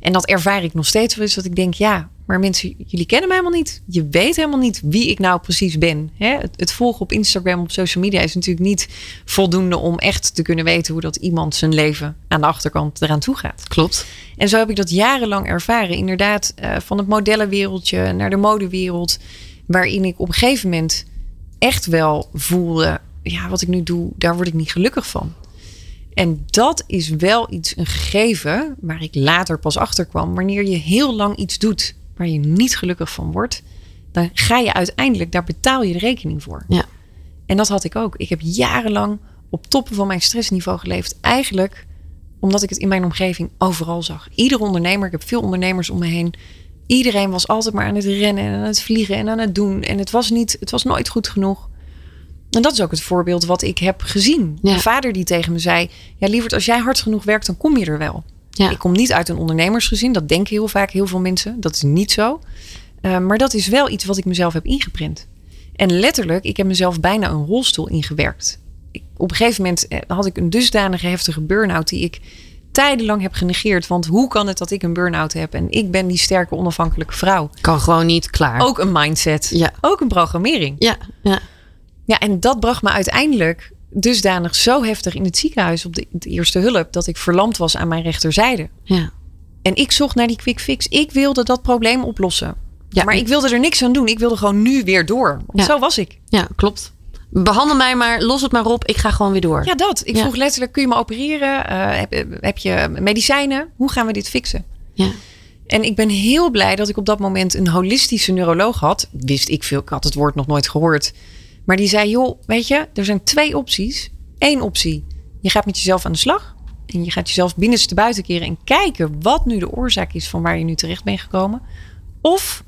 En dat ervaar ik nog steeds wel eens. Dat ik denk, ja, maar mensen, jullie kennen mij helemaal niet. Je weet helemaal niet wie ik nou precies ben. Hè? Het, het, volgen op Instagram, op social media is natuurlijk niet voldoende om echt te kunnen weten hoe dat iemand zijn leven aan de achterkant eraan toe gaat. Klopt. En zo heb ik dat jarenlang ervaren. Inderdaad, uh, van het modellenwereldje naar de modewereld. Waarin ik op een gegeven moment echt wel voelde, ja, wat ik nu doe, daar word ik niet gelukkig van. En dat is wel iets, een gegeven, waar ik later pas achter kwam. Wanneer je heel lang iets doet waar je niet gelukkig van wordt, dan ga je uiteindelijk, daar betaal je de rekening voor. Ja. En dat had ik ook. Ik heb jarenlang op toppen van mijn stressniveau geleefd. Eigenlijk omdat ik het in mijn omgeving overal zag. Ieder ondernemer, ik heb veel ondernemers om me heen. Iedereen was altijd maar aan het rennen en aan het vliegen en aan het doen. En het was, niet, het was nooit goed genoeg. En dat is ook het voorbeeld wat ik heb gezien. Ja. Mijn vader die tegen me zei... Ja, lieverd, als jij hard genoeg werkt, dan kom je er wel. Ja. Ik kom niet uit een ondernemersgezin. Dat denken heel vaak heel veel mensen. Dat is niet zo. Uh, maar dat is wel iets wat ik mezelf heb ingeprent. En letterlijk, ik heb mezelf bijna een rolstoel ingewerkt. Ik, op een gegeven moment eh, had ik een dusdanige heftige burn-out... die ik tijdenlang heb genegeerd. Want hoe kan het dat ik een burn-out heb... en ik ben die sterke, onafhankelijke vrouw? Kan gewoon niet klaar. Ook een mindset. Ja. Ook een programmering. Ja, ja. Ja, en dat bracht me uiteindelijk dusdanig zo heftig in het ziekenhuis op de, de, eerste hulp dat ik verlamd was aan mijn rechterzijde. Ja. En ik zocht naar die quick fix. Ik wilde dat probleem oplossen. Ja, maar ik wilde er niks aan doen. Ik wilde gewoon nu weer door. Want Ja. zo was ik. Ja, klopt. Behandel mij maar, los het maar op. Ik ga gewoon weer door. Ja, dat. Ik Ja. vroeg letterlijk, kun je me opereren? Eh, heb, heb je medicijnen? Hoe gaan we dit fixen? Ja. En ik ben heel blij dat ik op dat moment een holistische neuroloog had. Wist ik veel, ik had het woord nog nooit gehoord. Maar die zei, joh, weet je, er zijn twee opties. Eén optie, je gaat met jezelf aan de slag. En je gaat jezelf binnenste buiten keren en kijken wat nu de oorzaak is van waar je nu terecht bent gekomen. Of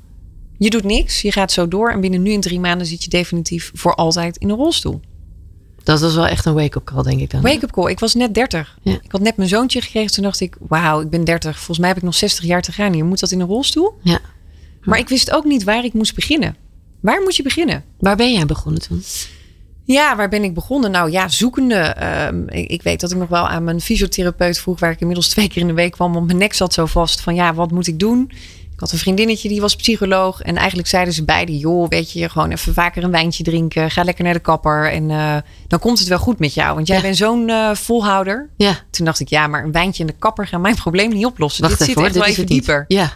je doet niks, je gaat zo door en binnen nu en drie maanden zit je definitief voor altijd in een rolstoel. Dat was wel echt een wake-up call, denk ik dan. Wake-up call. Ik was net 30. Ja. Ik had net mijn zoontje gekregen. Toen dacht ik, wauw, ik ben 30. Volgens mij heb ik nog 60 jaar te gaan hier. Moet dat in een rolstoel? Ja. Maar ik wist ook niet waar ik moest beginnen. Waar moet je beginnen? Waar ben jij begonnen toen? Ja, waar ben ik begonnen? Nou ja, zoekende. Ehm, ik, ik weet dat ik nog wel aan mijn fysiotherapeut vroeg, waar ik inmiddels twee keer in de week kwam, want mijn nek zat zo vast van ja, wat moet ik doen? Ik had een vriendinnetje die was psycholoog en eigenlijk zeiden ze beide, joh, weet je, gewoon even vaker een wijntje drinken, ga lekker naar de kapper en eh, dan komt het wel goed met jou, want jij Ja. bent zo'n eh, volhouder. Ja, Toen dacht ik, ja, maar een wijntje in de kapper gaan mijn probleem niet oplossen. wacht Dit even zit echt wel even niet. dieper. Ja,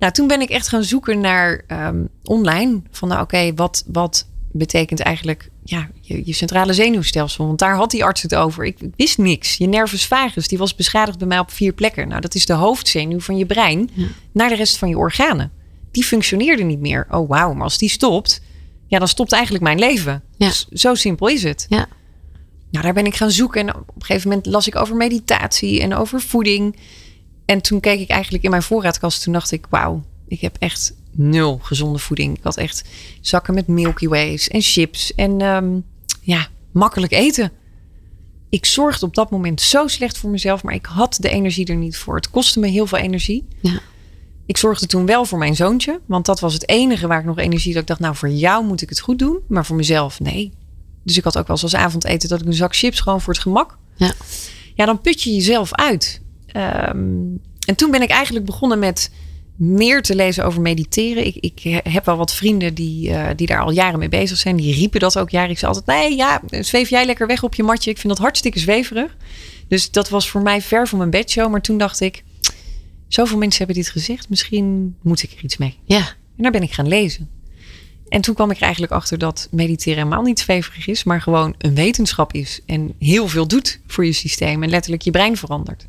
Nou, toen ben ik echt gaan zoeken naar ehm, online. Van nou, oké, wat, wat betekent eigenlijk ja, je, je centrale zenuwstelsel? Want daar had die arts het over. Ik, ik wist niks. Je nervus vagus, die was beschadigd bij mij op vier plekken. Nou, dat is de hoofdzenuw van je brein Ja. naar de rest van je organen. Die functioneerde niet meer. Oh, wauw, maar als die stopt, ja, dan stopt eigenlijk mijn leven. Ja. Dus zo simpel is het. ja, Nou, daar ben ik gaan zoeken. En op een gegeven moment las ik over meditatie en over voeding. En toen keek ik eigenlijk in mijn voorraadkast. Toen dacht ik, wauw, ik heb echt nul gezonde voeding. Ik had echt zakken met Milky Ways en chips. En ehm, ja, makkelijk eten. Ik zorgde op dat moment zo slecht voor mezelf. Maar ik had de energie er niet voor. Het kostte me heel veel energie. ja. Ik zorgde toen wel voor mijn zoontje. Want dat was het enige waar ik nog energie dat ik dacht, nou voor jou moet ik het goed doen. Maar voor mezelf, nee. Dus ik had ook wel eens als avondeten dat ik een zak chips gewoon voor het gemak. Ja. Ja, dan put je jezelf uit. Ehm, en toen ben ik eigenlijk begonnen met meer te lezen over mediteren. Ik, ik heb wel wat vrienden die, eh, die daar al jaren mee bezig zijn. Die riepen dat ook jaren. Ik zei altijd, nee, ja, zweef jij lekker weg op je matje. Ik vind dat hartstikke zweverig. Dus dat was voor mij ver van mijn bedshow. Maar toen dacht ik, zoveel mensen hebben dit gezegd. Misschien moet ik er iets mee. ja. En daar ben ik gaan lezen. En toen kwam ik er eigenlijk achter dat mediteren helemaal niet zweverig is, maar gewoon een wetenschap is. En heel veel doet voor je systeem en letterlijk je brein verandert.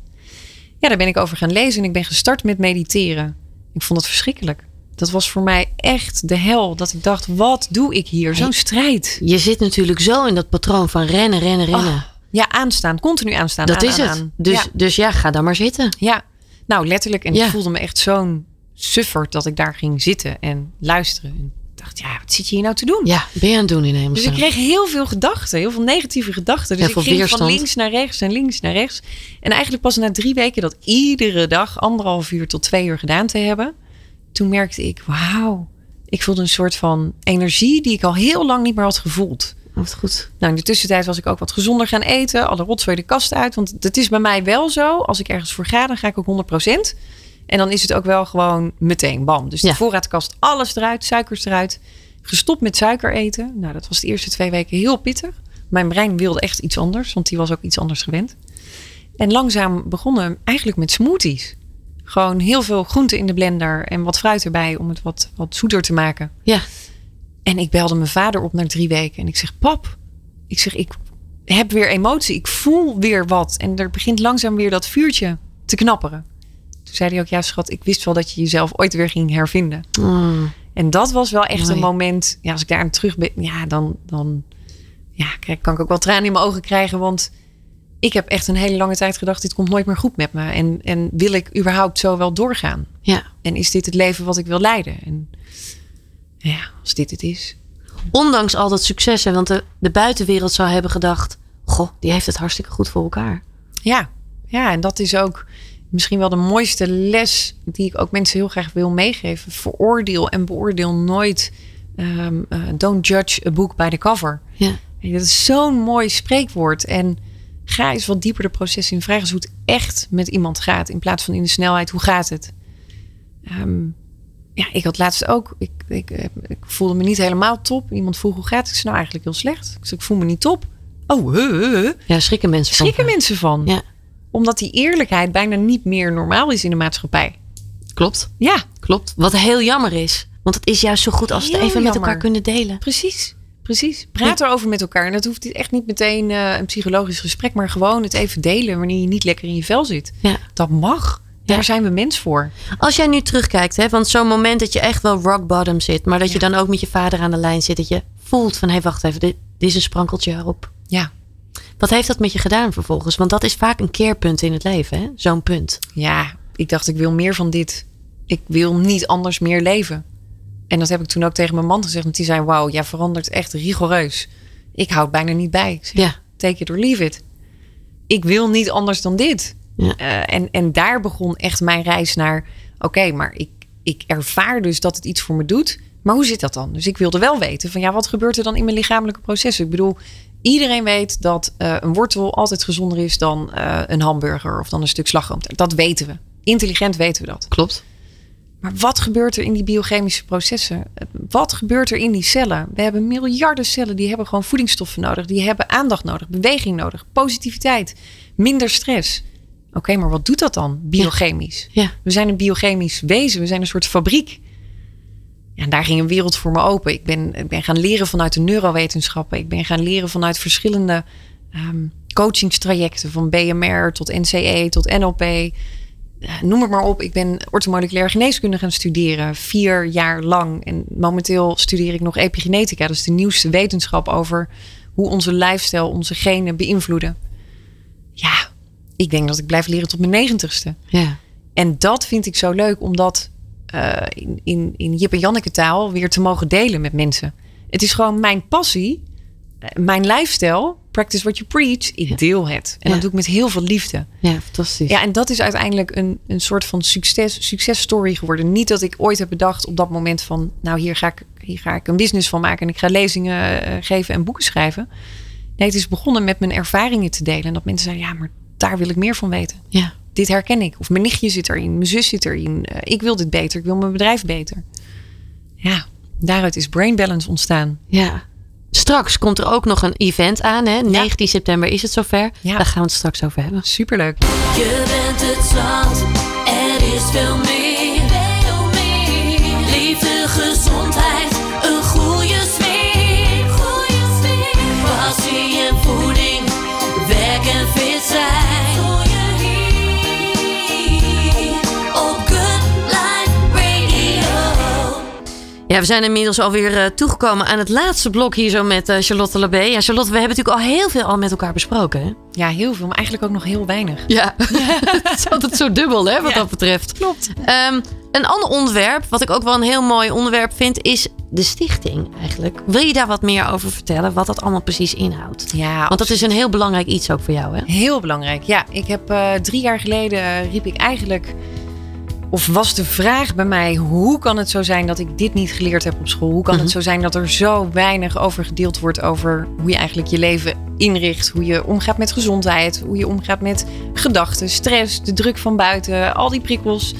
Ja, daar ben ik over gaan lezen en ik ben gestart met mediteren. Ik vond het verschrikkelijk. Dat was voor mij echt de hel. Dat ik dacht, wat doe ik hier? Zo'n strijd. Je zit natuurlijk zo in dat patroon van rennen, rennen, rennen. Oh, ja, aanstaan. Continu aanstaan. dat aan, is aan, het. aan. Dus, Ja. dus ja, ga dan maar zitten. Ja, nou letterlijk. En Ja. ik voelde me echt zo'n sufferd dat ik daar ging zitten en luisteren. Dacht, ja, wat zit je hier nou te doen? Ja, ben je aan het doen in Dus hemelsnaam. ik kreeg heel veel gedachten, heel veel negatieve gedachten. Dus ik ging weerstand. van links naar rechts en links naar rechts. En eigenlijk pas na drie weken dat iedere dag anderhalf uur tot twee uur gedaan te hebben. Toen merkte ik, wauw, ik voelde een soort van energie die ik al heel lang niet meer had gevoeld. Wat goed. Nou, in de tussentijd was ik ook wat gezonder gaan eten. Alle rotzooi de kast uit. Want het is bij mij wel zo. Als ik ergens voor ga, dan ga ik ook 100%. En dan is het ook wel gewoon meteen bam. Dus de Ja. voorraadkast, alles eruit, suikers eruit. Gestopt met suiker eten. Nou, dat was de eerste twee weken heel pittig. Mijn brein wilde echt iets anders, want die was ook iets anders gewend. En langzaam begonnen eigenlijk met smoothies. Gewoon heel veel groenten in de blender en wat fruit erbij om het wat, wat zoeter te maken. Ja, En ik belde mijn vader op na drie weken. En ik zeg, pap, ik zeg, ik heb weer emotie. Ik voel weer wat. En er begint langzaam weer dat vuurtje te knapperen. Toen zei hij ook, ja schat, ik wist wel dat je jezelf ooit weer ging hervinden. Mm, En dat was wel echt Mooi. een moment. Ja, als ik daar aan terug ben, ja, dan, dan ja, kijk, kan ik ook wel tranen in mijn ogen krijgen. Want ik heb echt een hele lange tijd gedacht, dit komt nooit meer goed met me. En, en wil ik überhaupt zo wel doorgaan? ja. En is dit het leven wat ik wil leiden? En ja, als dit het is. Ondanks al dat succes, hè, want de, de buitenwereld zou hebben gedacht... Goh, die heeft het hartstikke goed voor elkaar. Ja, ja, en dat is ook misschien wel de mooiste les die ik ook mensen heel graag wil meegeven. Veroordeel en beoordeel nooit. ehm, eh, don't judge a book by the cover. Ja. Dat is zo'n mooi spreekwoord. En ga eens wat dieper de processen in. Vraag eens hoe het echt met iemand gaat. In plaats van in de snelheid, hoe gaat het? Ehm, ja, ik had laatst ook. Ik, ik, eh, ik voelde me niet helemaal top. Iemand vroeg hoe gaat het? Ik zei nou eigenlijk heel slecht. Ik zei ik voel me niet top. Oh, huh. Ja, schrikken mensen van. schrikken mensen van. Ja, Omdat die eerlijkheid bijna niet meer normaal is in de maatschappij. klopt. Ja, Klopt. Wat heel jammer is. Want het is juist zo goed als we het even met elkaar kunnen delen. precies. Precies. Praat erover met elkaar. En dat hoeft echt niet meteen eh, een psychologisch gesprek, maar gewoon het even delen wanneer je niet lekker in je vel zit. Ja. Dat mag. Daar Ja. zijn we mens voor. Als jij nu terugkijkt, hè, want zo'n moment dat je echt wel rock bottom zit, maar dat je dan ook met je vader aan de lijn zit, dat je voelt van hé, hey, wacht even, dit, dit is een sprankeltje erop. Ja. Wat heeft dat met je gedaan vervolgens? Want dat is vaak een keerpunt in het leven, hè? zo'n punt. Ja, ik dacht ik wil meer van dit. Ik wil niet anders meer leven. En dat heb ik toen ook tegen mijn man gezegd. Want die zei, wauw, jij verandert echt rigoureus. Ik houd bijna niet bij. Ik zeg, Ja. take it or leave it. Ik wil niet anders dan dit. Ja. Eh, en, en daar begon echt mijn reis naar... Oké, maar ik, ik ervaar dus dat het iets voor me doet. Maar hoe zit dat dan? Dus ik wilde wel weten van... Ja, wat gebeurt er dan in mijn lichamelijke processen? Ik bedoel, iedereen weet dat eh, een wortel altijd gezonder is... dan eh, een hamburger of dan een stuk slagroom. Dat weten we. Intelligent weten we dat. Klopt. Maar wat gebeurt er in die biochemische processen? Wat gebeurt er in die cellen? We hebben miljarden cellen die hebben gewoon voedingsstoffen nodig. Die hebben aandacht nodig, beweging nodig, positiviteit, minder stress. Oké, maar wat doet dat dan biochemisch? Ja. We zijn een biochemisch wezen, we zijn een soort fabriek. Ja, en daar ging een wereld voor me open. Ik ben, ik ben gaan leren vanuit de neurowetenschappen. Ik ben gaan leren vanuit verschillende ehm, coachingstrajecten. Van BMR tot NCE tot NLP. Eh, noem het maar op. Ik ben orthomoleculaire geneeskunde gaan studeren. Vier jaar lang. En momenteel studeer ik nog epigenetica. Dat is de nieuwste wetenschap over hoe onze lifestyle onze genen beïnvloeden. Ja, ik denk dat ik blijf leren tot mijn negentigste. Ja. En dat vind ik zo leuk om eh, in, in, in Jip en Janneke taal weer te mogen delen met mensen. Het is gewoon mijn passie, eh, mijn lifestyle. Practice what you preach. Ik deel het. En Ja. dat doe ik met heel veel liefde. ja, fantastisch. Ja, en dat is uiteindelijk een, een soort van succes, successtory geworden. Niet dat ik ooit heb bedacht op dat moment van... nou, hier ga ik, hier ga ik een business van maken... en ik ga lezingen eh, geven en boeken schrijven. Nee, het is begonnen met mijn ervaringen te delen. En dat mensen zeiden, ja, maar daar wil ik meer van weten. ja. Dit herken ik. Of mijn nichtje zit erin, mijn zus zit erin. Eh, ik wil dit beter, ik wil mijn bedrijf beter. Ja, daaruit is Brain Balance ontstaan. Ja. Straks komt er ook nog een event aan. Hè? 19 september is het zover. Ja. Daar gaan we het straks over hebben. Superleuk. Je bent het zand, er is veel meer. Ja, we zijn inmiddels alweer uh, toegekomen aan het laatste blok hier zo met uh, Charlotte Labé. Ja, Charlotte, we hebben natuurlijk al heel veel al met elkaar besproken. Hè? Ja, heel veel, maar eigenlijk ook nog heel weinig. Ja, het is altijd zo dubbel hè, wat dat betreft. Klopt. Um, een ander onderwerp, wat ik ook wel een heel mooi onderwerp vind, is de stichting eigenlijk. Wil je daar wat meer over vertellen, wat dat allemaal precies inhoudt? Ja, Want dat is een heel belangrijk iets ook voor jou, hè? Heel belangrijk, ja. Ik heb uh, drie jaar geleden riep ik eigenlijk of was de vraag bij mij: hoe kan het zo zijn dat ik dit niet geleerd heb op school? Hoe kan het zo zijn dat er zo weinig over gedeeld wordt over hoe je eigenlijk je leven inricht? Hoe je omgaat met gezondheid, hoe je omgaat met gedachten, stress, de druk van buiten, al die prikkels.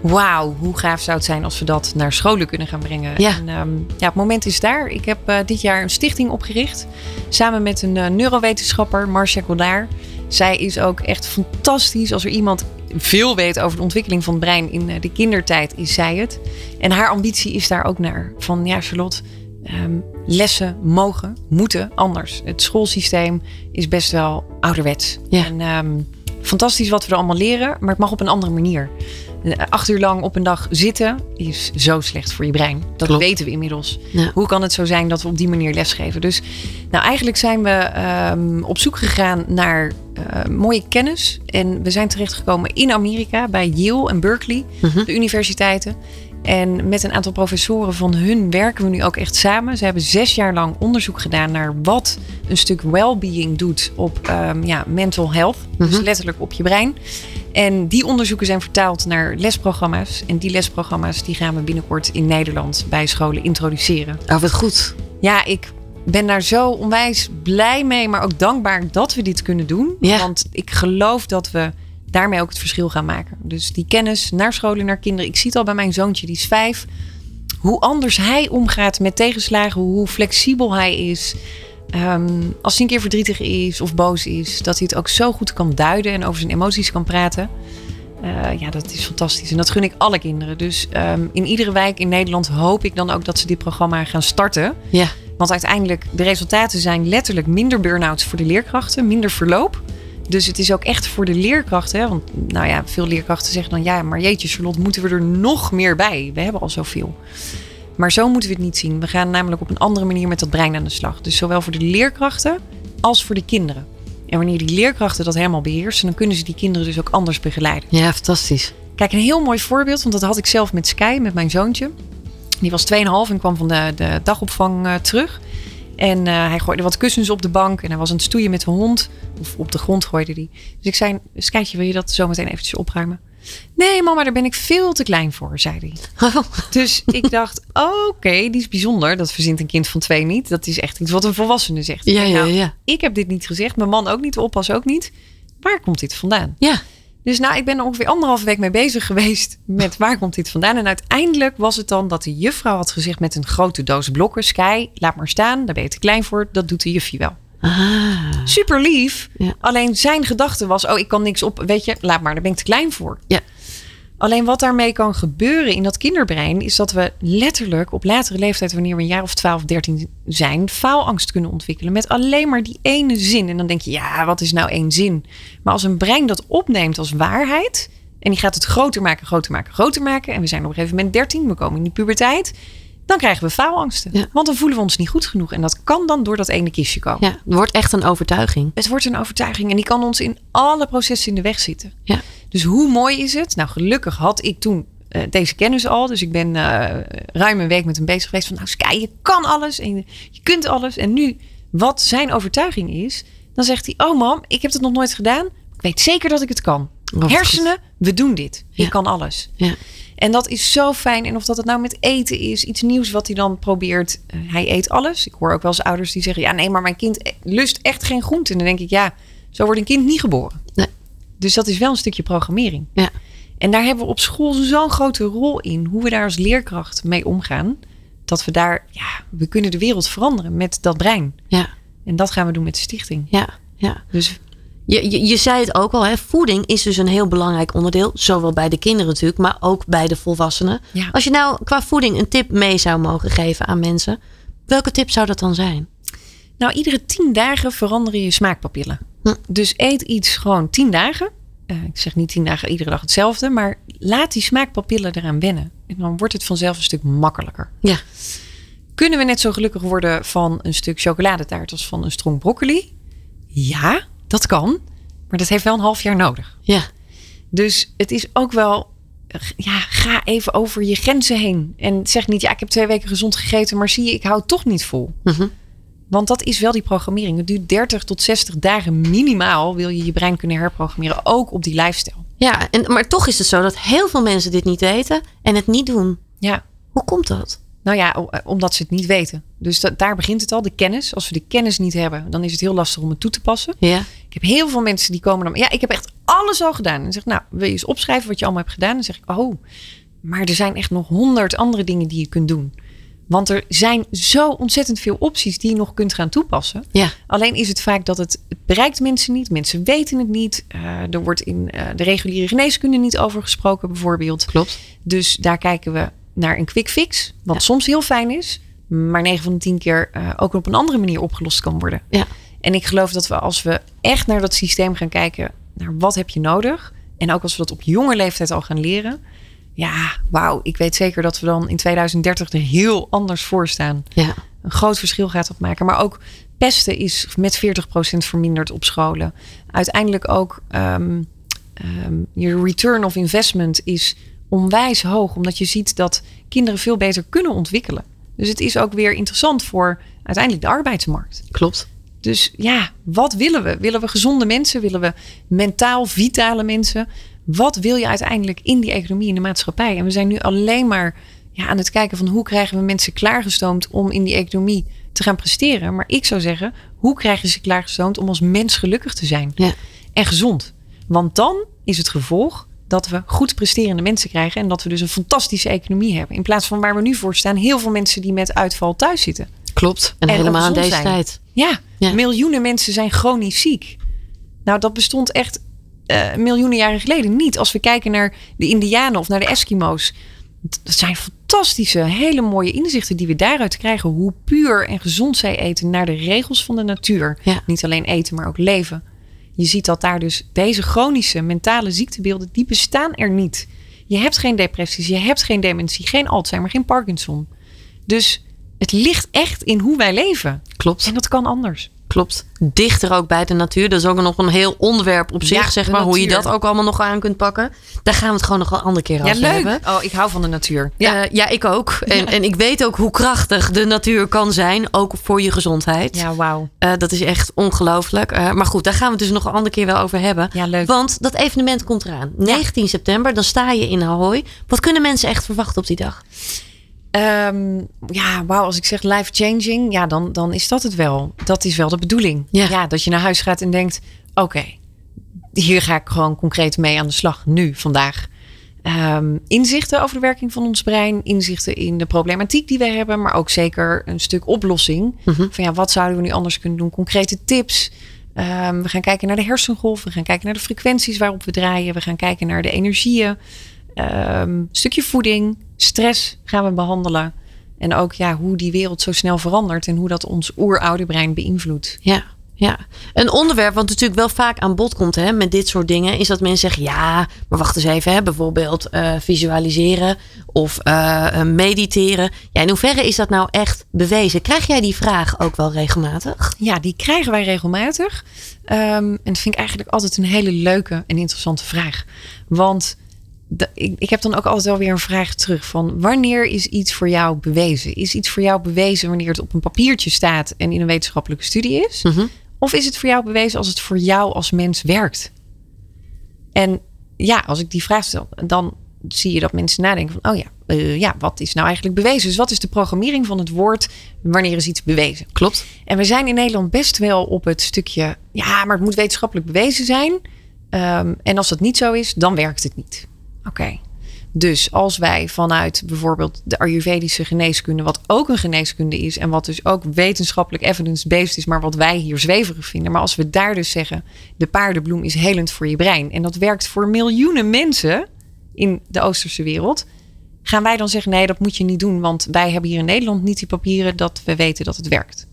Wauw, hoe gaaf zou het zijn als we dat naar scholen kunnen gaan brengen. Ja. En, um, ja, het moment is daar. Ik heb uh, dit jaar een stichting opgericht. Samen met een uh, neurowetenschapper, Marcia Goddard. Zij is ook echt fantastisch. Als er iemand veel weet over de ontwikkeling van het brein in de kindertijd, is zij het. En haar ambitie is daar ook naar. Van ja, Charlotte, um, lessen mogen, moeten anders. Het schoolsysteem is best wel ouderwets. Ja. En um, fantastisch wat we er allemaal leren, maar het mag op een andere manier. Acht uur lang op een dag zitten is zo slecht voor je brein. Dat Klopt. weten we inmiddels. Ja. Hoe kan het zo zijn dat we op die manier lesgeven? Dus nou, eigenlijk zijn we um, op zoek gegaan naar uh, mooie kennis. En we zijn terechtgekomen in Amerika bij Yale en Berkeley, Mhm. de universiteiten. En met een aantal professoren van hun werken we nu ook echt samen. Ze hebben zes jaar lang onderzoek gedaan naar wat een stuk well-being doet op um, ja, mental health. Dus Mhm. letterlijk op je brein. En die onderzoeken zijn vertaald naar lesprogramma's. En die lesprogramma's die gaan we binnenkort in Nederland bij scholen introduceren. Oh, wat goed. Ja, ik ben daar zo onwijs blij mee, maar ook dankbaar dat we dit kunnen doen. Ja. Want ik geloof dat we daarmee ook het verschil gaan maken. Dus die kennis naar scholen, naar kinderen. Ik zie het al bij mijn zoontje, die is vijf. Hoe anders hij omgaat met tegenslagen, hoe flexibel hij is. Um, als hij een keer verdrietig is of boos is, dat hij het ook zo goed kan duiden en over zijn emoties kan praten. Uh, ja, dat is fantastisch. En dat gun ik alle kinderen. Dus um, in iedere wijk in Nederland hoop ik dan ook dat ze dit programma gaan starten. Ja. Want uiteindelijk, de resultaten zijn letterlijk minder burn-outs voor de leerkrachten, minder verloop. Dus het is ook echt voor de leerkrachten. Hè? Want nou ja, veel leerkrachten zeggen dan ja, maar jeetje, Charlotte, moeten we er nog meer bij? We hebben al zoveel. Maar zo moeten we het niet zien. We gaan namelijk op een andere manier met dat brein aan de slag. Dus zowel voor de leerkrachten als voor de kinderen. En wanneer die leerkrachten dat helemaal beheersen, dan kunnen ze die kinderen dus ook anders begeleiden. Ja, fantastisch. Kijk, een heel mooi voorbeeld, want dat had ik zelf met Sky, met mijn zoontje. Die was 2,5 en kwam van de, de dagopvang uh, terug. En uh, hij gooide wat kussens op de bank en hij was aan het stoeien met de hond. Of op de grond gooide hij. Dus ik zei, Skytje, wil je dat zo meteen eventjes opruimen? Nee, mama, daar ben ik veel te klein voor, zei hij. Oh. Dus ik dacht, oké, okay, die is bijzonder. Dat verzint een kind van twee niet. Dat is echt iets wat een volwassene zegt. Ja, ja, nou, ja. Ik heb dit niet gezegd, mijn man ook niet, de oppas ook niet. Waar komt dit vandaan? Ja. Dus nou, ik ben er ongeveer anderhalve week mee bezig geweest met waar komt dit vandaan. En uiteindelijk was het dan dat de juffrouw had gezegd met een grote doos blokken. Sky, laat maar staan, daar ben je te klein voor. Dat doet de juffie wel. Ah. Super lief. Ja. Alleen zijn gedachte was, oh ik kan niks op. Weet je, laat maar, daar ben ik te klein voor. Ja. Alleen wat daarmee kan gebeuren in dat kinderbrein is dat we letterlijk op latere leeftijd, wanneer we een jaar of 12, 13 zijn, faalangst kunnen ontwikkelen met alleen maar die ene zin. En dan denk je, ja, wat is nou één zin? Maar als een brein dat opneemt als waarheid en die gaat het groter maken, groter maken, groter maken. En we zijn op een gegeven moment 13, we komen in die puberteit. Dan krijgen we faalangsten. Ja. Want dan voelen we ons niet goed genoeg. En dat kan dan door dat ene kistje komen. Ja, het wordt echt een overtuiging. Het wordt een overtuiging en die kan ons in alle processen in de weg zitten. Ja. Dus hoe mooi is het? Nou, gelukkig had ik toen uh, deze kennis al. Dus ik ben uh, ruim een week met hem bezig geweest. Van nou, Sky, je kan alles en je kunt alles. En nu, wat zijn overtuiging is, dan zegt hij: Oh, mam, ik heb het nog nooit gedaan. Ik weet zeker dat ik het kan. Hersenen, we doen dit. Je Ja. kan alles. Ja. En dat is zo fijn. En of dat het nou met eten is, iets nieuws wat hij dan probeert. Uh, hij eet alles. Ik hoor ook wel eens ouders die zeggen: Ja, nee, maar mijn kind e-, lust echt geen groente. En dan denk ik: Ja, zo wordt een kind niet geboren. Nee. Dus dat is wel een stukje programmering. Ja. En daar hebben we op school zo'n grote rol in. Hoe we daar als leerkracht mee omgaan. Dat we daar, ja, we kunnen de wereld veranderen met dat brein. Ja. En dat gaan we doen met de stichting. Ja. Ja. Dus Je, je, je zei het ook al, hè? voeding is dus een heel belangrijk onderdeel. Zowel bij de kinderen natuurlijk, maar ook bij de volwassenen. Ja. Als je nou qua voeding een tip mee zou mogen geven aan mensen, welke tip zou dat dan zijn? Nou, iedere tien dagen veranderen je smaakpapillen. Hm. Dus eet iets gewoon tien dagen. Uh, ik zeg niet tien dagen iedere dag hetzelfde, maar laat die smaakpapillen eraan wennen. En dan wordt het vanzelf een stuk makkelijker. Ja. Kunnen we net zo gelukkig worden van een stuk chocoladetaart als van een strong broccoli? Ja, dat kan. Maar dat heeft wel een half jaar nodig. Ja. Dus het is ook wel, ja, ga even over je grenzen heen. En zeg niet, ja, ik heb twee weken gezond gegeten, maar zie je, ik hou het toch niet vol. Mhm. Want dat is wel die programmering. Het duurt 30 tot 60 dagen minimaal, wil je je brein kunnen herprogrammeren, ook op die lifestyle. Ja, en, maar toch is het zo dat heel veel mensen dit niet weten en het niet doen. Ja, Hoe komt dat? nou ja, o- omdat ze het niet weten. Dus da- daar begint het al, de kennis. Als we de kennis niet hebben, dan is het heel lastig om het toe te passen. Ja. Ik heb heel veel mensen die komen dan. Ja, ik heb echt alles al gedaan. En zeg, nou, wil je eens opschrijven wat je allemaal hebt gedaan? Dan zeg ik, oh, maar er zijn echt nog honderd andere dingen die je kunt doen. Want er zijn zo ontzettend veel opties die je nog kunt gaan toepassen. Ja. Alleen is het vaak dat het, het bereikt mensen niet. Mensen weten het niet. Eh, er wordt in eh, de reguliere geneeskunde niet over gesproken, bijvoorbeeld. Klopt. Dus daar kijken we naar een quick fix. Wat Ja. soms heel fijn is. Maar 9 van de 10 keer eh, ook op een andere manier opgelost kan worden. Ja. En ik geloof dat we als we echt naar dat systeem gaan kijken, naar wat heb je nodig? En ook als we dat op jonge leeftijd al gaan leren. Ja, wauw. Ik weet zeker dat we dan in 2030 er heel anders voor staan. Ja. Een groot verschil gaat dat maken. Maar ook pesten is met 40% verminderd op scholen. Uiteindelijk ook ehm, ehm, je return of investment is onwijs hoog. Omdat je ziet dat kinderen veel beter kunnen ontwikkelen. Dus het is ook weer interessant voor uiteindelijk de arbeidsmarkt. Klopt. Dus ja, wat willen we? Willen we gezonde mensen? Willen we mentaal vitale mensen? Wat wil je uiteindelijk in die economie, in de maatschappij? En we zijn nu alleen maar ja, aan het kijken van hoe krijgen we mensen klaargestoomd om in die economie te gaan presteren. Maar ik zou zeggen, hoe krijgen ze klaargestoomd om als mens gelukkig te zijn Ja. en gezond? Want dan is het gevolg dat we goed presterende mensen krijgen en dat we dus een fantastische economie hebben. In plaats van waar we nu voor staan, heel veel mensen die met uitval thuis zitten. Klopt. En, En helemaal in deze zijn. tijd. Ja, Ja. miljoenen mensen zijn chronisch ziek. Nou, dat bestond echt eh, miljoenen jaren geleden niet. Als we kijken naar de Indianen of naar de Eskimo's. Dat zijn fantastische, hele mooie inzichten die we daaruit krijgen. Hoe puur en gezond zij eten naar de regels van de natuur. Ja. Niet alleen eten, maar ook leven. Je ziet dat daar dus deze chronische mentale ziektebeelden, die bestaan er niet. Je hebt geen depressies, je hebt geen dementie, geen Alzheimer, geen Parkinson. Dus het ligt echt in hoe wij leven. Klopt. En dat kan anders. Klopt. Dichter ook bij de natuur. Dat is ook nog een heel onderwerp op zich, Ja, zeg maar. Hoe je dat ook allemaal nog aan kunt pakken. Daar gaan we het gewoon nog een andere keer Ja, over leuk. hebben. Oh, ik hou van de natuur. Ja, ja ik ook. En, en ik weet ook hoe krachtig de natuur kan zijn. Ook voor je gezondheid. Ja, wauw. Eh, dat is echt ongelooflijk. Eh, maar goed, daar gaan we het dus nog een andere keer wel over hebben. Ja, leuk. Want dat evenement komt eraan. 19 september, dan sta je in Ahoy. Wat kunnen mensen echt verwachten op die dag? Ehm, ja, wauw. Als ik zeg life changing, ja, dan, dan is dat het wel. Dat is wel de bedoeling. Ja. dat je naar huis gaat en denkt: oké, hier ga ik gewoon concreet mee aan de slag. Nu, vandaag. Ehm, inzichten over de werking van ons brein. Inzichten in de problematiek die we hebben. Maar ook zeker een stuk oplossing. Mhm. Van ja, wat zouden we nu anders kunnen doen? Concrete tips. Ehm, we gaan kijken naar de hersengolf. We gaan kijken naar de frequenties waarop we draaien. We gaan kijken naar de energieën. Stukje voeding, stress gaan we behandelen. En ook ja, hoe die wereld zo snel verandert en hoe dat ons oeroude brein beïnvloedt. Ja, ja. Een onderwerp wat natuurlijk wel vaak aan bod komt hè, met dit soort dingen, is dat mensen zeggen: ja, maar wacht eens even, hè, bijvoorbeeld eh, visualiseren of eh, eh, mediteren. Ja, in hoeverre is dat nou echt bewezen? Krijg jij die vraag ook wel regelmatig? Ja, die krijgen wij regelmatig. Ehm, en dat vind ik eigenlijk altijd een hele leuke en interessante vraag. Want ik, ik heb dan ook altijd wel weer een vraag terug van wanneer is iets voor jou bewezen? Is iets voor jou bewezen wanneer het op een papiertje staat en in een wetenschappelijke studie is? Mhm. Of is het voor jou bewezen als het voor jou als mens werkt? En ja, als ik die vraag stel, dan zie je dat mensen nadenken van, oh ja, eh, ja, wat is nou eigenlijk bewezen? Dus wat is de programmering van het woord? Wanneer is iets bewezen? Klopt. En we zijn in Nederland best wel op het stukje, ja, maar het moet wetenschappelijk bewezen zijn. Ehm, en als dat niet zo is, dan werkt het niet. Oké. Dus als wij vanuit bijvoorbeeld de Ayurvedische geneeskunde, wat ook een geneeskunde is en wat dus ook wetenschappelijk evidence-based is, maar wat wij hier zweverig vinden. Maar als we daar dus zeggen, de paardenbloem is helend voor je brein en dat werkt voor miljoenen mensen in de Oosterse wereld, gaan wij dan zeggen, nee, dat moet je niet doen, want wij hebben hier in Nederland niet die papieren dat we weten dat het werkt.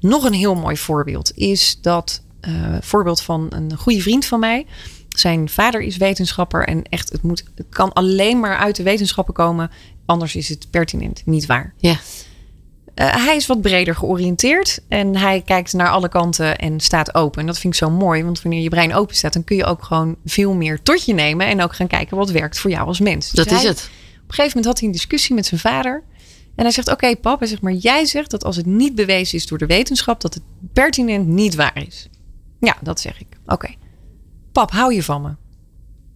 Nog een heel mooi voorbeeld is dat eh, voorbeeld van een goede vriend van mij. Zijn vader is wetenschapper en echt, het, moet, het kan alleen maar uit de wetenschappen komen. Anders is het pertinent, niet waar. Ja. Uh, hij is wat breder georiënteerd en hij kijkt naar alle kanten en staat open. En dat vind ik zo mooi, want wanneer je brein open staat, dan kun je ook gewoon veel meer tot je nemen en ook gaan kijken wat werkt voor jou als mens. Dus dat hij, is het. Op een gegeven moment had hij een discussie met zijn vader. En hij zegt: Oké, pap, hij zegt, maar jij zegt dat als het niet bewezen is door de wetenschap, dat het pertinent niet waar is. Ja, dat zeg ik. Oké. Pap, hou je van me?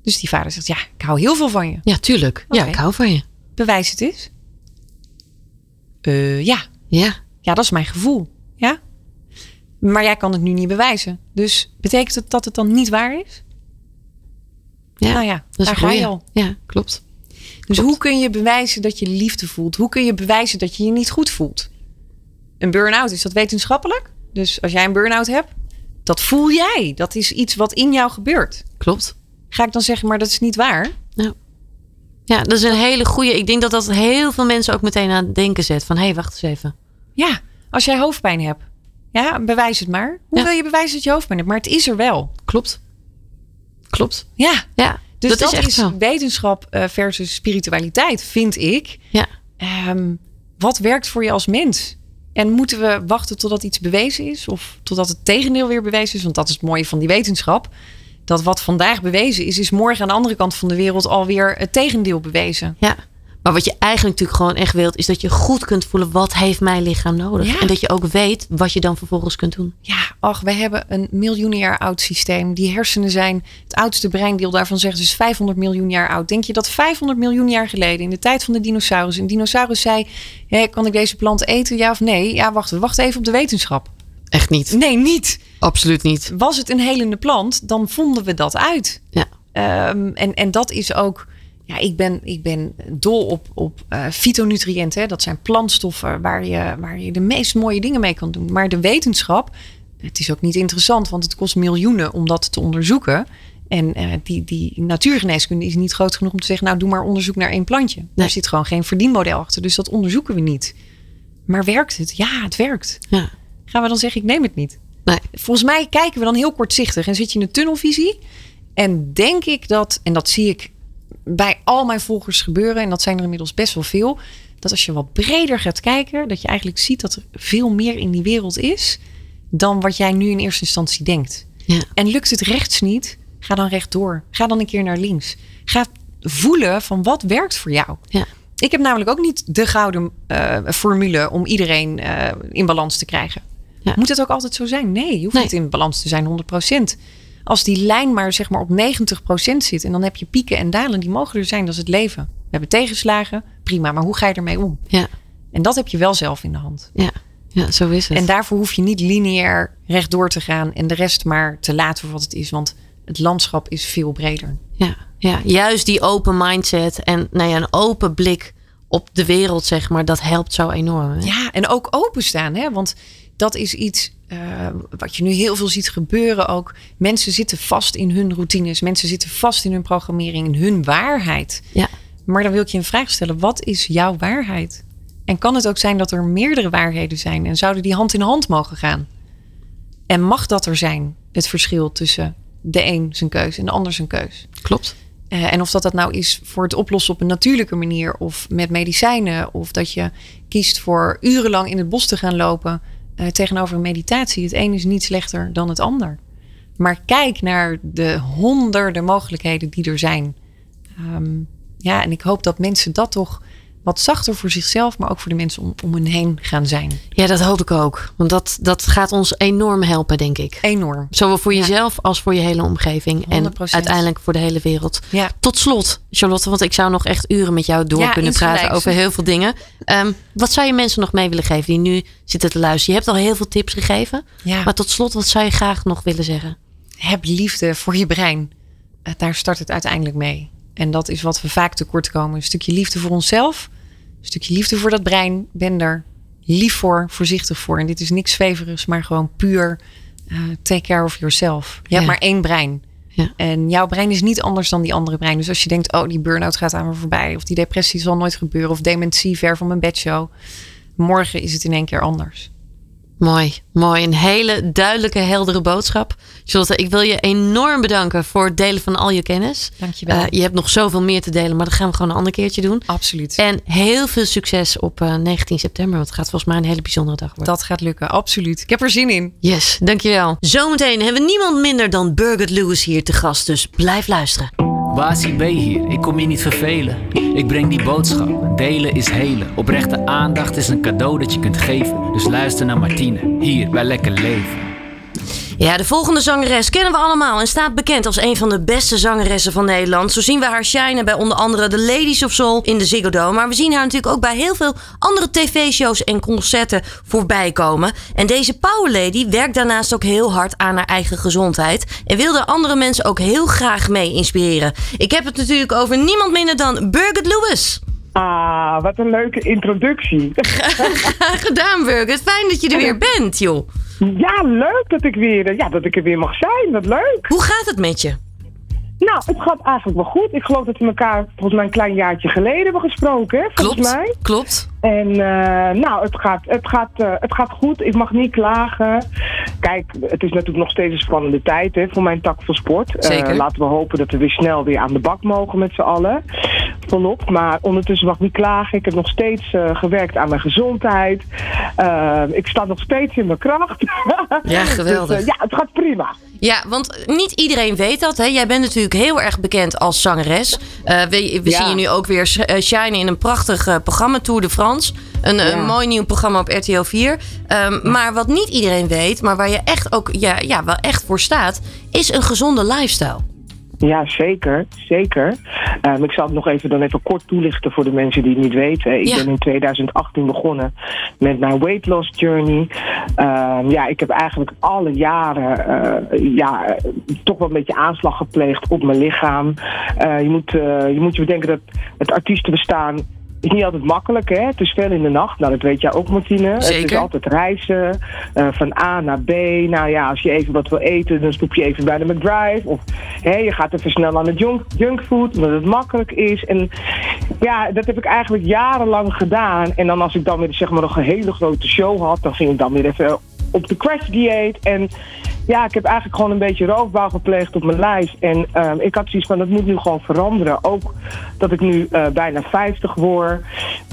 Dus die vader zegt: Ja, ik hou heel veel van je. Ja, tuurlijk. Ja, ik hou van je. Bewijs het eens. Eh, ja. Ja. Ja, dat is mijn gevoel. Ja. Maar jij kan het nu niet bewijzen. Dus betekent het dat het dan niet waar is? Ja, nou ja, daar ga je al. Ja, klopt. Dus Klopt. hoe kun je bewijzen dat je liefde voelt? Hoe kun je bewijzen dat je je niet goed voelt? Een burn-out, is dat wetenschappelijk? Dus als jij een burn-out hebt, dat voel jij. Dat is iets wat in jou gebeurt. Klopt. Ga ik dan zeggen, maar dat is niet waar? Ja, dat is een hele goede. Ik denk dat dat heel veel mensen ook meteen aan het denken zet. Van, hé, hey, wacht eens even. Ja, als jij hoofdpijn hebt. Ja, bewijs het maar. Hoe Ja. wil je bewijzen dat je hoofdpijn hebt? Maar het is er wel. Klopt. Klopt. Ja, Ja, dus dat, dat, is echt is, wetenschap eh, versus spiritualiteit, vind ik. Ja. Ehm, wat werkt voor je als mens? En moeten we wachten totdat iets bewezen is? Of totdat het tegendeel weer bewezen is? Want dat is het mooie van die wetenschap. Dat wat vandaag bewezen is, is morgen aan de andere kant van de wereld alweer het tegendeel bewezen. Ja. Maar wat je eigenlijk natuurlijk gewoon echt wilt, is dat je goed kunt voelen wat heeft mijn lichaam nodig. Ja. En dat je ook weet wat je dan vervolgens kunt doen. Ja, ach, we hebben een miljoen jaar oud systeem. Die hersenen zijn het oudste breindeel. Daarvan zeggen ze is 500 miljoen jaar oud. Denk je dat 500 miljoen jaar geleden, in de tijd van de dinosaurus, een dinosaurus zei: kan ik deze plant eten? Ja of nee? Ja, wacht, we wachten even op de wetenschap. Echt niet. Nee, niet. Absoluut niet. Was het een helende plant, dan vonden we dat uit. Ja. Ehm, en, en dat is ook. Ja, ik ben, ik ben dol op, op eh, fytonutriënten. hè. Dat zijn plantstoffen waar je, waar je de meest mooie dingen mee kan doen. Maar de wetenschap, het is ook niet interessant, want het kost miljoenen om dat te onderzoeken. En eh, die, die natuurgeneeskunde is niet groot genoeg om te zeggen: Nou, doe maar onderzoek naar één plantje. Nee. Daar zit gewoon geen verdienmodel achter. Dus dat onderzoeken we niet. Maar werkt het? Ja, het werkt. Ja. Gaan we dan zeggen: Ik neem het niet? Nee. Volgens mij kijken we dan heel kortzichtig en zit je in een tunnelvisie. En denk ik dat, en dat zie ik bij al mijn volgers gebeuren, en dat zijn er inmiddels best wel veel, dat als je wat breder gaat kijken, dat je eigenlijk ziet dat er veel meer in die wereld is dan wat jij nu in eerste instantie denkt. Ja. En lukt het rechts niet, ga dan rechtdoor. Ga dan een keer naar links. Ga voelen van wat werkt voor jou. Ja. Ik heb namelijk ook niet de gouden eh, formule om iedereen eh, in balans te krijgen. Ja. Moet het ook altijd zo zijn? Nee, je hoeft Nee. niet in balans te zijn 100%. Als die lijn maar zeg maar op 90% zit en dan heb je pieken en dalen, die mogen er zijn, dat is het leven. We hebben tegenslagen, prima, maar hoe ga je ermee om? Ja. En dat heb je wel zelf in de hand. Ja. Ja, zo is het. En daarvoor hoef je niet lineair rechtdoor te gaan en de rest maar te laten voor wat het is, want het landschap is veel breder. Ja, ja, juist die open mindset en nou ja, een open blik op de wereld, zeg maar, dat helpt zo enorm. Hè? Ja, en ook openstaan, hè? want dat is iets eh, wat je nu heel veel ziet gebeuren ook. Mensen zitten vast in hun routines, mensen zitten vast in hun programmering, in hun waarheid. Ja. Maar dan wil ik je een vraag stellen: wat is jouw waarheid? En kan het ook zijn dat er meerdere waarheden zijn en zouden die hand in hand mogen gaan? En mag dat er zijn, het verschil tussen de een zijn keus en de ander zijn keus? Klopt. Eh, en of dat dat nou is voor het oplossen op een natuurlijke manier of met medicijnen. Of dat je kiest voor urenlang in het bos te gaan lopen eh, tegenover een meditatie. Het een is niet slechter dan het ander. Maar kijk naar de honderden mogelijkheden die er zijn. Ehm, ja, en ik hoop dat mensen dat toch wat zachter voor zichzelf, maar ook voor de mensen om, om hen heen gaan zijn. Ja, dat hoop ik ook. Want dat, dat gaat ons enorm helpen, denk ik. Enorm. Zowel voor jezelf als voor je hele omgeving. En 100%. uiteindelijk voor de hele wereld. Ja. Tot slot, Charlotte, want ik zou nog echt uren met jou door Ja, kunnen praten over heel veel dingen. Ehm, wat zou je mensen nog mee willen geven die nu zitten te luisteren? Je hebt al heel veel tips gegeven. Ja. Maar tot slot, wat zou je graag nog willen zeggen? heb liefde voor je brein. Eh, Daar start het uiteindelijk mee. En dat is wat we vaak tekort komen. Een stukje liefde voor onszelf. Een stukje liefde voor dat brein. Ben er lief voor, voorzichtig voor. En dit is niks zweverigs, maar gewoon puur eh, take care of yourself. Je Ja. hebt maar één brein. Ja. En jouw brein is niet anders dan die andere brein. Dus als je denkt, oh, die burn-out gaat aan me voorbij. Of die depressie zal nooit gebeuren. Of dementie ver van mijn bedshow. Morgen is het in één keer anders. Mooi, mooi. Een hele duidelijke, heldere boodschap. Charlotte, ik wil je enorm bedanken voor het delen van al je kennis. Dankjewel. Uh, je hebt nog zoveel meer te delen, maar dat gaan we gewoon een ander keertje doen. Absoluut. En heel veel succes op uh, 19 september, want het gaat volgens mij een hele bijzondere dag worden. Dat gaat lukken, absoluut. Ik heb er zin in. Yes, dankjewel. Zometeen hebben we niemand minder dan Birgit Lewis hier te gast, dus blijf luisteren. Basie B hier, ik kom je niet vervelen. Ik breng die boodschap, delen is helen. Oprechte aandacht is een cadeau dat je kunt geven. Dus luister naar Martine, hier bij Lekker Leven. Ja, de volgende zangeres kennen we allemaal en staat bekend als een van de beste zangeressen van Nederland. Zo zien we haar shinen bij onder andere de Ladies of Soul in de Ziggo Dome. Maar we zien haar natuurlijk ook bij heel veel andere tv-shows en concerten voorbij komen. En deze Power Lady werkt daarnaast ook heel hard aan haar eigen gezondheid. En wilde andere mensen ook heel graag mee inspireren. Ik heb het natuurlijk over niemand minder dan Birgit Lewis. Ah, wat een leuke introductie. Gedaan, Birgit. Fijn dat je er weer bent, joh. Ja, leuk dat ik, weer, ja, dat ik er weer mag zijn. Wat leuk. Hoe gaat het met je? Nou, het gaat eigenlijk wel goed. Ik geloof dat we elkaar volgens mij een klein jaartje geleden hebben gesproken, hè, volgens klopt, mij. Klopt. En uh, nou, het gaat, het, gaat, uh, het gaat goed. Ik mag niet klagen. Kijk, het is natuurlijk nog steeds een spannende tijd hè, voor mijn tak van sport. Zeker. Uh, laten we hopen dat we weer snel weer aan de bak mogen met z'n allen. Volop. Maar ondertussen mag ik niet klagen. Ik heb nog steeds gewerkt aan mijn gezondheid. ik sta nog steeds in mijn kracht. Ja, geweldig. dus, ja, het gaat prima. Ja, want niet iedereen weet dat. Hè? Jij bent natuurlijk heel erg bekend als zangeres. We we Ja. zien je nu ook weer sh- eh, shinen in een prachtig eh, programma, Tour de France. Een, Ja. een mooi nieuw programma op RTL 4. Ehm, Maar wat niet iedereen weet, maar waar je echt ook ja, ja, wel echt voor staat, is een gezonde lifestyle. Ja, zeker. Zeker. Um, ik zal het nog even, dan even kort toelichten voor de mensen die het niet weten. Ik Ja. ben in 2018 begonnen met mijn weight loss journey. Um, ja, ik heb eigenlijk alle jaren uh, ja, toch wel een beetje aanslag gepleegd op mijn lichaam. Uh, je, moet, je moet je bedenken dat het artiestenbestaan is niet altijd makkelijk, hè? Het is veel in de nacht. Nou, dat weet jij ook, Martine. Zeker. Het is altijd reizen, uh, van A naar B. Nou ja, als je even wat wil eten, dan stop je even bij de McDrive. Of hè, je gaat even snel aan de junk, junkfood, omdat het makkelijk is. En ja, dat heb ik eigenlijk jarenlang gedaan. En dan als ik dan weer zeg maar nog een hele grote show had, dan ging ik dan weer even op de crash dieet. En ja, ik heb eigenlijk gewoon een beetje roofbouw gepleegd op mijn lijf. En uh, ik had zoiets van, dat moet nu gewoon veranderen. Ook dat ik nu uh, bijna 50 word.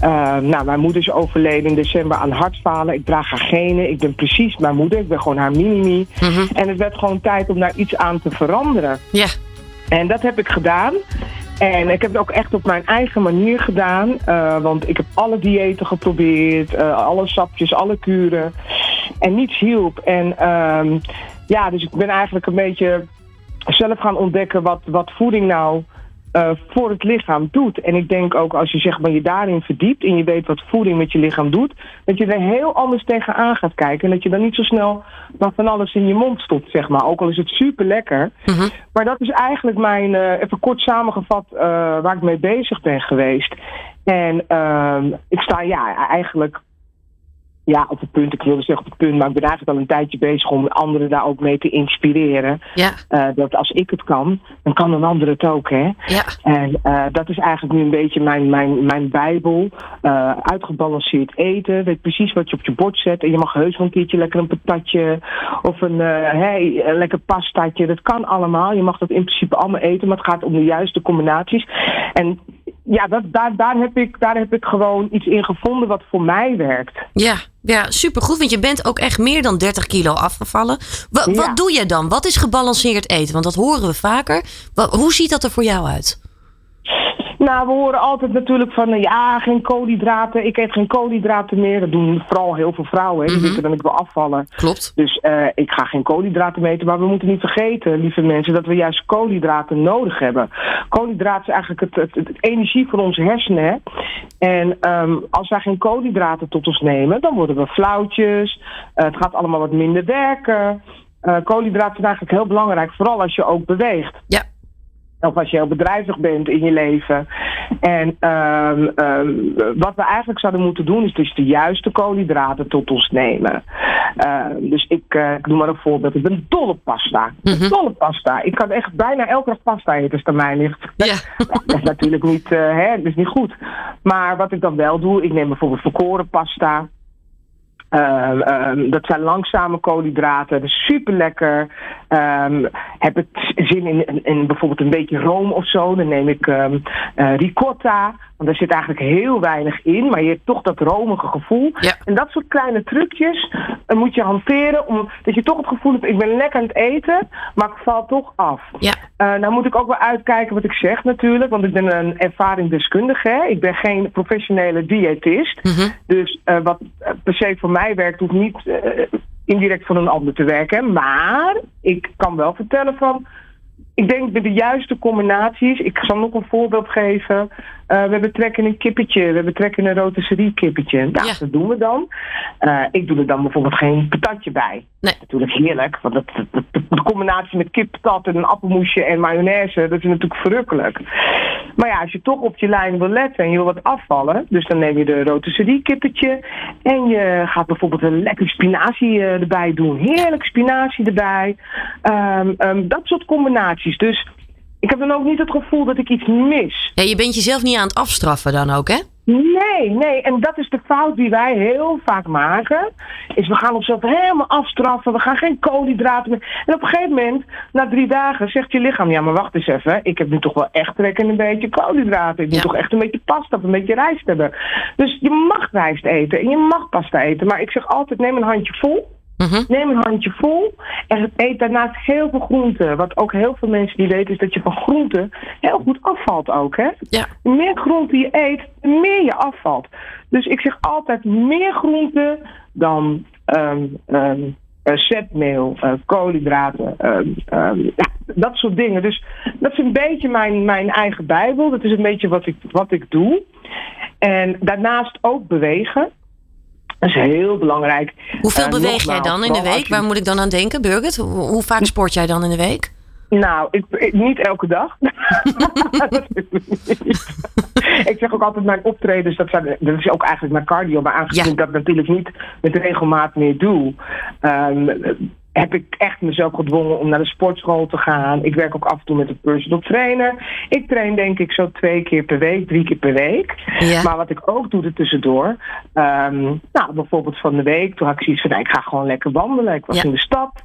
Uh, nou, mijn moeder is overleden in december aan hartfalen. Ik draag haar genen. Ik ben precies mijn moeder. Ik ben gewoon haar mini Mm -hmm. En het werd gewoon tijd om daar iets aan te veranderen. Ja. En dat heb ik gedaan. En ik heb het ook echt op mijn eigen manier gedaan. Uh, want ik heb alle diëten geprobeerd. Uh, alle sapjes, alle kuren. En niets hielp. En um, ja, dus ik ben eigenlijk een beetje zelf gaan ontdekken wat, wat voeding nou uh, voor het lichaam doet. En ik denk ook als je zeg maar je daarin verdiept en je weet wat voeding met je lichaam doet, dat je er heel anders tegenaan gaat kijken. En dat je dan niet zo snel dan van alles in je mond stopt, zeg maar. Ook al is het super lekker. -hmm. Maar dat is eigenlijk mijn, uh, even kort samengevat, uh, waar ik mee bezig ben geweest. En uh, ik sta ja eigenlijk ja, op het punt, ik wilde zeggen op het punt, maar ik ben eigenlijk al een tijdje bezig om anderen daar ook mee te inspireren. Ja. Uh, dat als ik het kan, dan kan een ander het ook, hè. Ja. En uh, dat is eigenlijk nu een beetje mijn, mijn, mijn bijbel. Uh, uitgebalanceerd eten, weet precies wat je op je bord zet. En je mag heus wel een keertje lekker een patatje of een, hey, een lekker pastaatje. Dat kan allemaal. Je mag dat in principe allemaal eten, maar het gaat om de juiste combinaties. En ja, dat, daar, daar, heb ik, daar heb ik gewoon iets in gevonden wat voor mij werkt. Ja, ja supergoed. Want je bent ook echt meer dan 30 kilo afgevallen. Wat, Ja. wat doe je dan? Wat is gebalanceerd eten? Want dat horen we vaker. Wat, hoe ziet dat er voor jou uit? Nou, we horen altijd natuurlijk van eh, ja, geen koolhydraten. Ik eet geen koolhydraten meer. Dat doen vooral heel veel vrouwen. Hè. Die Mhm. denken dan ik wil afvallen. Klopt. Dus eh, ik ga geen koolhydraten meer eten. Maar we moeten niet vergeten, lieve mensen, dat we juist koolhydraten nodig hebben. Koolhydraten is eigenlijk het, het, het energie voor onze hersenen. Hè. En ehm, als wij geen koolhydraten tot ons nemen, dan worden we flauwtjes. Eh, het gaat allemaal wat minder werken. Koolhydraten zijn eigenlijk heel belangrijk, vooral als je ook beweegt. Ja. Of als je heel bedrijvig bent in je leven. En um, um, wat we eigenlijk zouden moeten doen, is dus de juiste koolhydraten tot ons nemen. Uh, dus ik, uh, ik noem maar een voorbeeld. Ik ben dol op pasta. Mm -hmm. Dol op pasta. Ik kan echt bijna elke dag pasta eten als het aan mij ligt. Ja. Dat is natuurlijk niet, uh, hè, dat is niet goed. Maar wat ik dan wel doe, ik neem bijvoorbeeld volkoren pasta. Ehm, ehm, dat zijn langzame koolhydraten, super lekker. heb ik zin in, in, bijvoorbeeld een beetje room of zo, dan neem ik um, ricotta. Want daar zit eigenlijk heel weinig in, maar je hebt toch dat romige gevoel. En dat soort kleine trucjes uh, moet je hanteren, omdat je toch het gevoel hebt, ik ben lekker aan het eten, maar ik val toch af. Ja. Uh, nou moet ik ook wel uitkijken wat ik zeg natuurlijk, want ik ben een ervaringsdeskundige. Ik ben geen professionele diëtist. Mhm. Dus uh, wat per se voor mij werkt, hoeft niet indirect voor een ander te werken. Maar ik kan wel vertellen van ik denk met de juiste combinaties. Ik zal nog een voorbeeld geven. Uh, we hebben trek in een kippetje. We hebben trek in een rotisserie kippetje. Nou, Ja. dat doen we dan. Uh, ik doe er dan bijvoorbeeld geen patatje bij. Nee. Natuurlijk heerlijk. Want dat, dat- dat- de combinatie met kip, patat en een appelmoesje en mayonaise. Dat is natuurlijk verrukkelijk. Maar ja, als je toch op je lijn wil letten en je wil wat afvallen. Dus dan neem je de rotisserie kippetje. En je gaat bijvoorbeeld een lekker spinazie eh, erbij doen. Heerlijk spinazie erbij. Ehm, ehm, dat soort combinaties. Dus ik heb dan ook niet het gevoel dat ik iets mis. Ja, je bent jezelf niet aan het afstraffen dan ook, hè? Nee, nee. En dat is de fout die wij heel vaak maken. Is we gaan onszelf helemaal afstraffen. We gaan geen koolhydraten meer. En op een gegeven moment, na drie dagen, zegt je lichaam... Ja, maar wacht eens even. Ik heb nu toch wel echt trek in een beetje koolhydraten. Ik moet Ja. toch echt een beetje pasta of een beetje rijst hebben. Dus je mag rijst eten en je mag pasta eten. Maar ik zeg altijd, neem een handje vol. Mhm. Neem een handje vol en eet daarnaast heel veel groenten. Wat ook heel veel mensen niet weten is dat je van groenten heel goed afvalt ook. Hè? Ja. Hoe meer groenten je eet, hoe meer je afvalt. Dus ik zeg altijd meer groenten dan eh, zetmeel, eh, koolhydraten, ehm, ja, dat soort dingen. Dus dat is een beetje mijn, mijn eigen bijbel. Dat is een beetje wat ik, wat ik doe. En daarnaast ook bewegen. Dat is heel belangrijk. Hoeveel Eh, beweeg jij dan in de week? je- Waar moet ik dan aan denken, Birgit? Hoe, hoe vaak sport jij dan in de week? Nou, ik, ik- niet elke dag. ik zeg ook altijd mijn optredens, dat, zijn, dat is ook eigenlijk mijn cardio. Maar aangezien Ja. ik dat natuurlijk niet met regelmaat meer doe, ehm, heb ik echt mezelf gedwongen om naar de sportschool te gaan. Ik werk ook af en toe met een personal trainer. Ik train denk ik zo twee keer per week, drie keer per week. Ja. Maar wat ik ook doe er tussendoor. ehm, nou, bijvoorbeeld van de week, toen had ik zoiets van, nou, ik ga gewoon lekker wandelen. Ik was Ja. in de stad.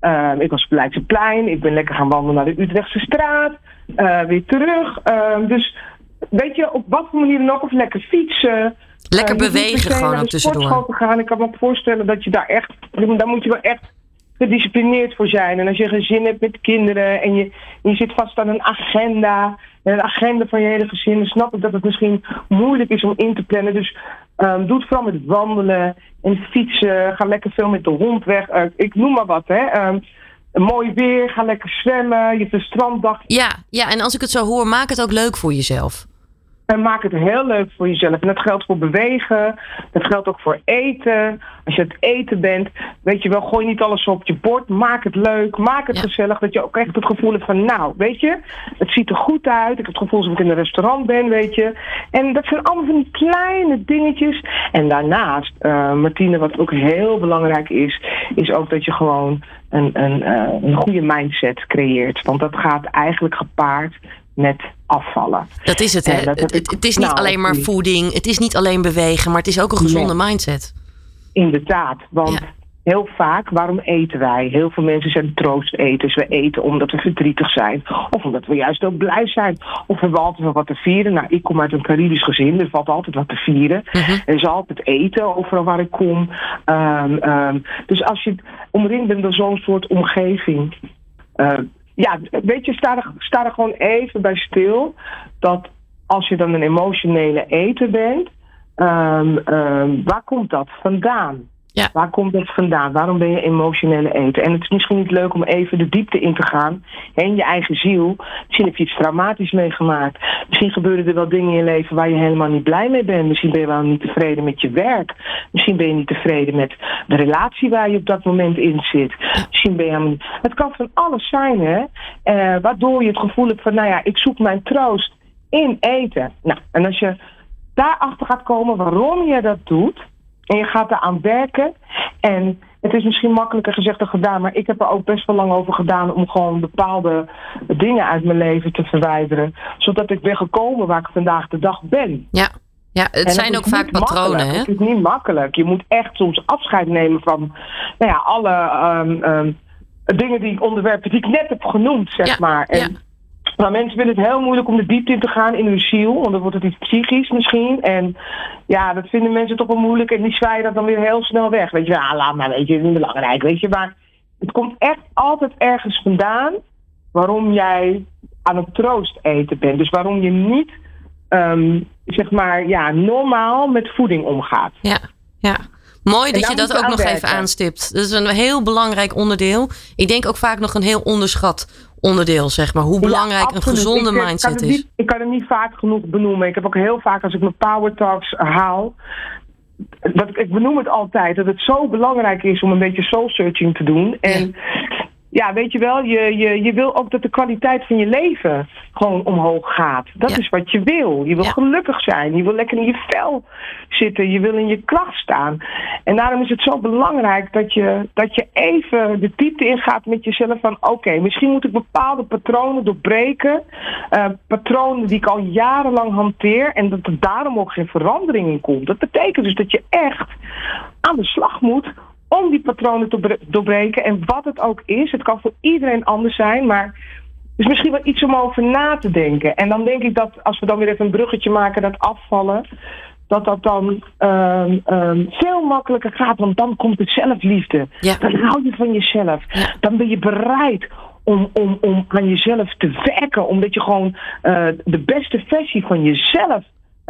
Ehm, ik was op Leidseplein. Ik ben lekker gaan wandelen naar de Utrechtse straat. eh, weer terug. Ehm, dus weet je, op wat voor manier dan ook. Of lekker fietsen. Lekker Eh, bewegen gewoon de tussendoor. te gaan. Ik kan me ook voorstellen dat je daar echt... Daar moet je wel echt gedisciplineerd voor zijn. En als je geen zin hebt met kinderen en je, je zit vast aan een agenda, en een agenda van je hele gezin, dan snap ik dat het misschien moeilijk is om in te plannen. Dus ehm, doe het vooral met wandelen en fietsen. Ga lekker veel met de hond weg. Eh, ik noem maar wat, hè. Ehm, mooi weer, ga lekker zwemmen. Je hebt een stranddag. Ja, ja, en als ik het zo hoor, maak het ook leuk voor jezelf. En maak het heel leuk voor jezelf. En dat geldt voor bewegen. Dat geldt ook voor eten. Als je het eten bent, weet je wel, gooi niet alles op je bord. Maak het leuk. Maak het Ja. gezellig. Dat je ook echt het gevoel hebt van, nou, weet je, het ziet er goed uit. Ik heb het gevoel alsof ik in een restaurant ben, weet je. En dat zijn allemaal van die kleine dingetjes. En daarnaast, eh, Martine, wat ook heel belangrijk is, is ook dat je gewoon een, een, eh, een goede mindset creëert. Want dat gaat eigenlijk gepaard met afvallen. Dat is het, hè? Dat heb het, is niet nou, alleen maar voeding, het is niet alleen bewegen, maar het is ook een gezonde mindset. Inderdaad, want Ja. heel vaak, waarom eten wij? Heel veel mensen zijn troosteters. We eten omdat we verdrietig zijn. Of omdat we juist ook blij zijn. Of hebben we altijd wel wat te vieren. Nou, ik kom uit een Caribisch gezin, er valt altijd wat te vieren. Mhm. Er is altijd eten overal waar ik kom. Ehm, ehm, dus als je omringd bent door zo'n soort omgeving... eh, ja, weet je, sta er, sta er gewoon even bij stil. Dat als je dan een emotionele eter bent... ehm, ehm, waar komt dat vandaan? Waar komt dat vandaan? Waarom ben je emotionele eter? En het is misschien niet leuk om even de diepte in te gaan. hè, In je eigen ziel. Misschien heb je iets traumatisch meegemaakt. Misschien gebeuren er wel dingen in je leven waar je helemaal niet blij mee bent. Misschien ben je wel niet tevreden met je werk. Misschien ben je niet tevreden met de relatie waar je op dat moment in zit. Misschien ben je helemaal niet... Het kan van alles zijn, hè. Eh, waardoor je het gevoel hebt van, nou ja, ik zoek mijn troost in eten. Nou, en als je daarachter gaat komen waarom je dat doet. En je gaat eraan werken. En het is misschien makkelijker gezegd dan gedaan. Maar ik heb er ook best wel lang over gedaan. Om gewoon bepaalde dingen uit mijn leven te verwijderen. Zodat ik ben gekomen waar ik vandaag de dag ben. Ja, Ja, het zijn ook vaak patronen, hè? Het is niet makkelijk. Je moet echt soms afscheid nemen van nou ja, alle um, um, dingen die onderwerpen die ik net heb genoemd, zeg maar. En, ja. Maar mensen vinden het heel moeilijk om de diepte in te gaan in hun ziel. Want dan wordt het iets psychisch misschien. En ja, dat vinden mensen toch wel moeilijk. En die zwaaien dat dan weer heel snel weg. Weet je, ja, laat maar, weet je, het is niet belangrijk, weet je. Maar het komt echt altijd ergens vandaan waarom jij aan het troost eten bent. Dus waarom je niet, um, zeg maar, ja, normaal met voeding omgaat. Ja, ja. Mooi dat je dat ook nog even aanstipt. Dat is een heel belangrijk onderdeel. Ik denk ook vaak nog een heel onderschat onderdeel, zeg maar. Hoe belangrijk een gezonde ik, mindset is. Niet, ik kan het niet vaak genoeg benoemen. Ik heb ook heel vaak, als ik mijn power talks haal... Dat, ik benoem het altijd, dat het zo belangrijk is om een beetje soul searching te doen. En ja, weet je wel, je, je, je wil ook dat de kwaliteit van je leven gewoon omhoog gaat. Dat is wat je wil. Je wil gelukkig zijn. Je wil lekker in je vel zitten. Je wil in je kracht staan. En daarom is het zo belangrijk dat je, dat je even de diepte ingaat met jezelf van oké, misschien moet ik bepaalde patronen doorbreken. Uh, patronen die ik al jarenlang hanteer en dat er daarom ook geen verandering in komt. Dat betekent dus dat je echt aan de slag moet om die patronen te doorbreken. En wat het ook is, het kan voor iedereen anders zijn, maar het is misschien wel iets om over na te denken. En dan denk ik dat als we dan weer even een bruggetje maken, dat afvallen, dat dat dan um, um, veel makkelijker gaat. Want dan komt het zelfliefde. Ja. Dan hou je van jezelf. Ja. Dan ben je bereid om, om, om aan jezelf te werken. Omdat je gewoon uh, de beste versie van jezelf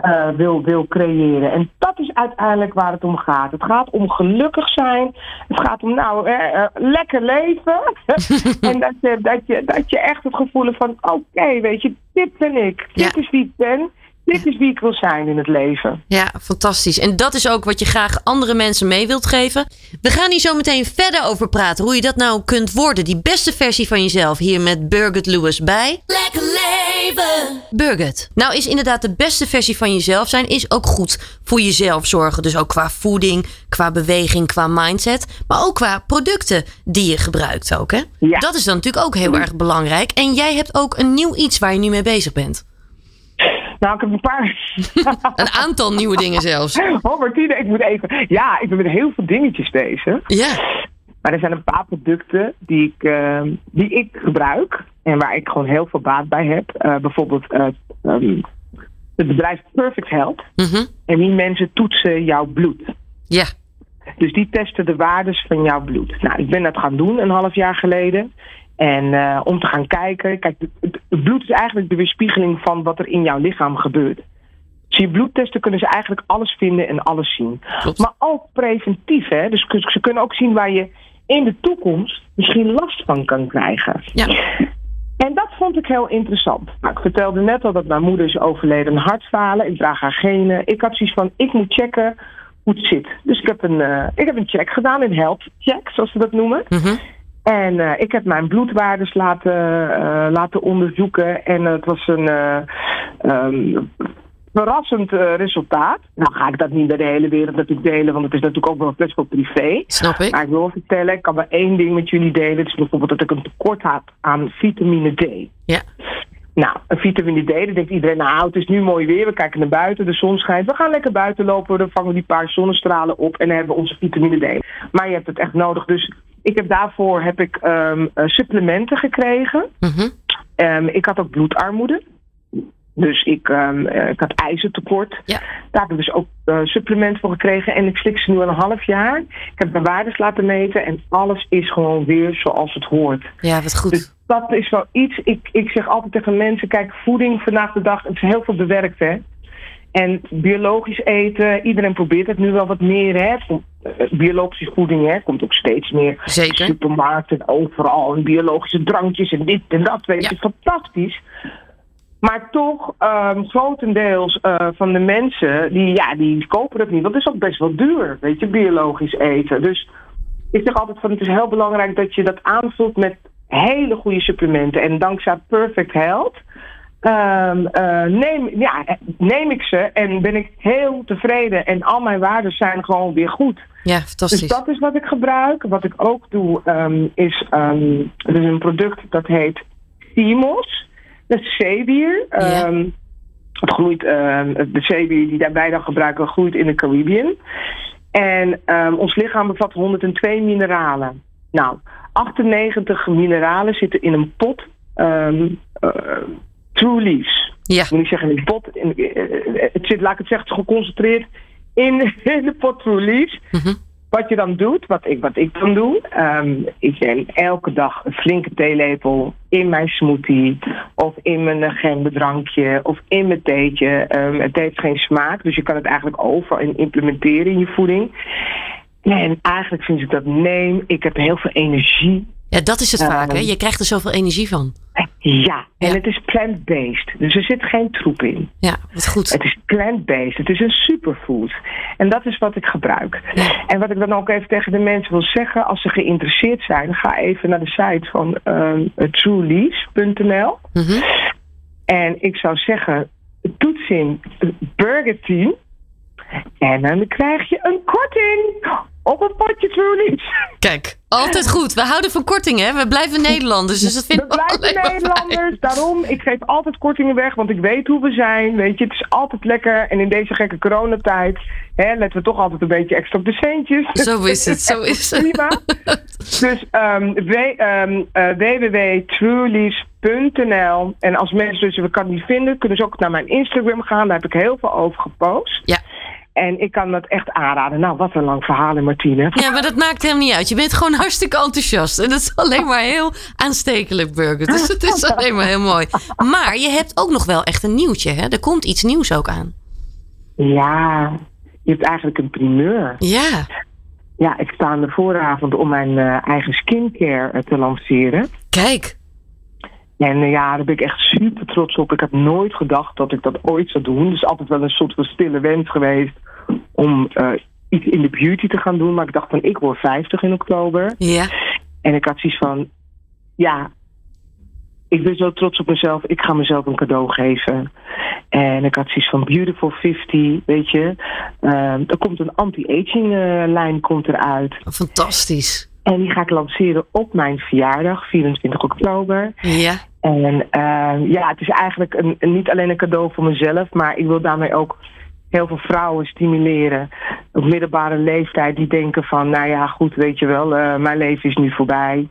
uh, wil, wil creëren. En dat is uiteindelijk waar het om gaat. Het gaat om gelukkig zijn. Het gaat om nou uh, uh, lekker leven. en dat je, dat, je, dat je echt het gevoel hebt van oké, okay, weet je, dit ben ik. Dit Ja. is wie ik ben. Dit is wie ik wil zijn in het leven. Ja, fantastisch. En dat is ook wat je graag andere mensen mee wilt geven. We gaan hier zo meteen verder over praten. Hoe je dat nou kunt worden. Die beste versie van jezelf. Hier met Birgit Lewis bij. Lekker leven. Birgit. Nou is inderdaad de beste versie van jezelf zijn. Is ook goed voor jezelf zorgen. Dus ook qua voeding, qua beweging, qua mindset. Maar ook qua producten die je gebruikt ook. Hè? Ja. Dat is dan natuurlijk ook heel erg belangrijk. En jij hebt ook een nieuw iets waar je nu mee bezig bent. Nou, ik heb een paar. Een aantal nieuwe dingen zelfs. Oh, Martine, ik moet even. Ja, ik ben met heel veel dingetjes bezig. Ja. Maar er zijn een paar producten die ik, uh, die ik gebruik. En waar ik gewoon heel veel baat bij heb. Uh, bijvoorbeeld uh, um, het bedrijf Perfect Health. Mm -hmm. En die mensen toetsen jouw bloed. Ja. Dus die testen de waardes van jouw bloed. Nou, ik ben dat gaan doen een half jaar geleden. En uh, om te gaan kijken. Kijk, het, bloed is eigenlijk de weerspiegeling van wat er in jouw lichaam gebeurt. Dus je bloedtesten kunnen ze eigenlijk alles vinden en alles zien. Klopt. Maar ook preventief, hè. Dus ze kunnen ook zien waar je in de toekomst misschien last van kan krijgen. Ja. En dat vond ik heel interessant. Nou, ik vertelde net al dat mijn moeder is overleden aan hartfalen. Ik draag haar genen. Ik had zoiets van, ik moet checken hoe het zit. Dus ik heb een, uh, ik heb een check gedaan, een health check, zoals ze dat noemen. Mm -hmm. En uh, ik heb mijn bloedwaardes laten, uh, laten onderzoeken. En het was een um, verrassend uh, resultaat. Nou ga ik dat niet bij de hele wereld natuurlijk delen, want het is natuurlijk ook wel best wel privé. Snap ik. Maar ik wil vertellen, ik kan maar één ding met jullie delen. Het is bijvoorbeeld dat ik een tekort had aan vitamine D. Ja. Nou, een vitamine D, dan denkt iedereen, nou het is nu mooi weer, we kijken naar buiten, de zon schijnt. We gaan lekker buiten lopen, dan vangen we die paar zonnestralen op en dan hebben we onze vitamine D. Maar je hebt het echt nodig, dus ik heb daarvoor heb ik um, uh, supplementen gekregen. Mm -hmm. um, ik had ook bloedarmoede. Dus ik, um, uh, ik had ijzertekort. Ja. Daar heb ik dus ook uh, supplementen voor gekregen. En ik slik ze nu al een half jaar. Ik heb mijn waardes laten meten. En alles is gewoon weer zoals het hoort. Ja, wat goed. Dus dat is wel iets. Ik, ik zeg altijd tegen mensen: kijk, voeding vandaag de dag. Het is heel veel bewerkt, hè. En biologisch eten, iedereen probeert het nu wel wat meer. Hè. Biologische voeding hè, komt ook steeds meer. Zeker. Supermarkten, overal. En biologische drankjes en dit en dat. Weet je, ja. fantastisch. Maar toch, um, grotendeels uh, van de mensen, die, ja, die kopen het niet. Want het is ook best wel duur, weet je, biologisch eten. Dus ik zeg altijd van, het is heel belangrijk dat je dat aanvult met hele goede supplementen. En dankzij Perfect Health um, uh, neem, ja, neem ik ze en ben ik heel tevreden. En al mijn waarden zijn gewoon weer goed. Ja, fantastisch. Dus dat is wat ik gebruik. Wat ik ook doe, um, is, um, er is een product dat heet Simos. Dat is zeewier. Ja. Het groeit, ehm, de zeewier die wij dan gebruiken, groeit in de Caribbean. En ehm, ons lichaam bevat 102 mineralen. Nou, 98 mineralen zitten in een pot um, True Leaves. Ja. Ik niet zeggen in een pot. In, eh, het zit, laat ik het zeggen, geconcentreerd in, in de pot True Leaves. Mhm. Wat je dan doet, wat ik, wat ik dan doe, ehm, ik neem elke dag een flinke theelepel in mijn smoothie of in mijn uh, gemberdrankje of in mijn theetje. Ehm, het heeft geen smaak, dus je kan het eigenlijk over en implementeren in je voeding. En eigenlijk vind ik dat neem, ik heb heel veel energie. Ja, dat is het Ehm, vaak, hè? Je krijgt er zoveel energie van. Ja, en Ja. het is plant-based, dus er zit geen troep in. Ja, wat goed. Het is plant-based. Het is een superfood. En dat is wat ik gebruik. Ja. En wat ik dan ook even tegen de mensen wil zeggen, als ze geïnteresseerd zijn, ga even naar de site van ehm truelease.nl. Mhm. En ik zou zeggen, toets in Burger Team. En dan krijg je een korting op een potje Truelease. Kijk, altijd goed. We houden van kortingen, hè? We blijven Nederlanders, dus dat We vinden we blijven. Nederlanders. Daarom, ik geef altijd kortingen weg, want ik weet hoe we zijn. Weet je, het is altijd lekker. En in deze gekke coronatijd hè, letten we toch altijd een beetje extra op de centjes. Zo is het, zo is het. Prima. Dus ehm w, ehm, eh, www.truelease.nl En als mensen dus we kan niet vinden, kunnen ze ook naar mijn Instagram gaan. Daar heb ik heel veel over gepost. Ja. En ik kan dat echt aanraden. Nou, wat een lang verhaal, hè, Martine. Ja, maar dat maakt helemaal niet uit. Je bent gewoon hartstikke enthousiast. En dat is alleen maar heel aanstekelijk, Burger. Dus het is alleen maar heel mooi. Maar je hebt ook nog wel echt een nieuwtje, hè? Er komt iets nieuws ook aan. Ja, je hebt eigenlijk een primeur. Ja, Ja, ik sta aan de vooravond om mijn eh, eigen skincare eh, te lanceren. kijk. En eh, ja, daar ben ik echt super trots op. Ik had nooit gedacht dat ik dat ooit zou doen. Dus altijd wel een soort van stille wens geweest om eh, iets in de beauty te gaan doen. Maar ik dacht van, ik word 50 in oktober. Ja, En ik had zoiets van, ja, ik ben zo trots op mezelf. Ik ga mezelf een cadeau geven. En ik had zoiets van Beautiful 50, weet je. Ehm, er komt een anti-aging eh, lijn komt eruit. fantastisch. En die ga ik lanceren op mijn verjaardag, 24 oktober. Ja, En ehm, ja, het is eigenlijk een, een- niet alleen een cadeau voor mezelf, maar ik wil daarmee ook heel veel vrouwen stimuleren op middelbare leeftijd die denken van, nou ja, goed, weet je wel, eh, mijn leven is nu voorbij,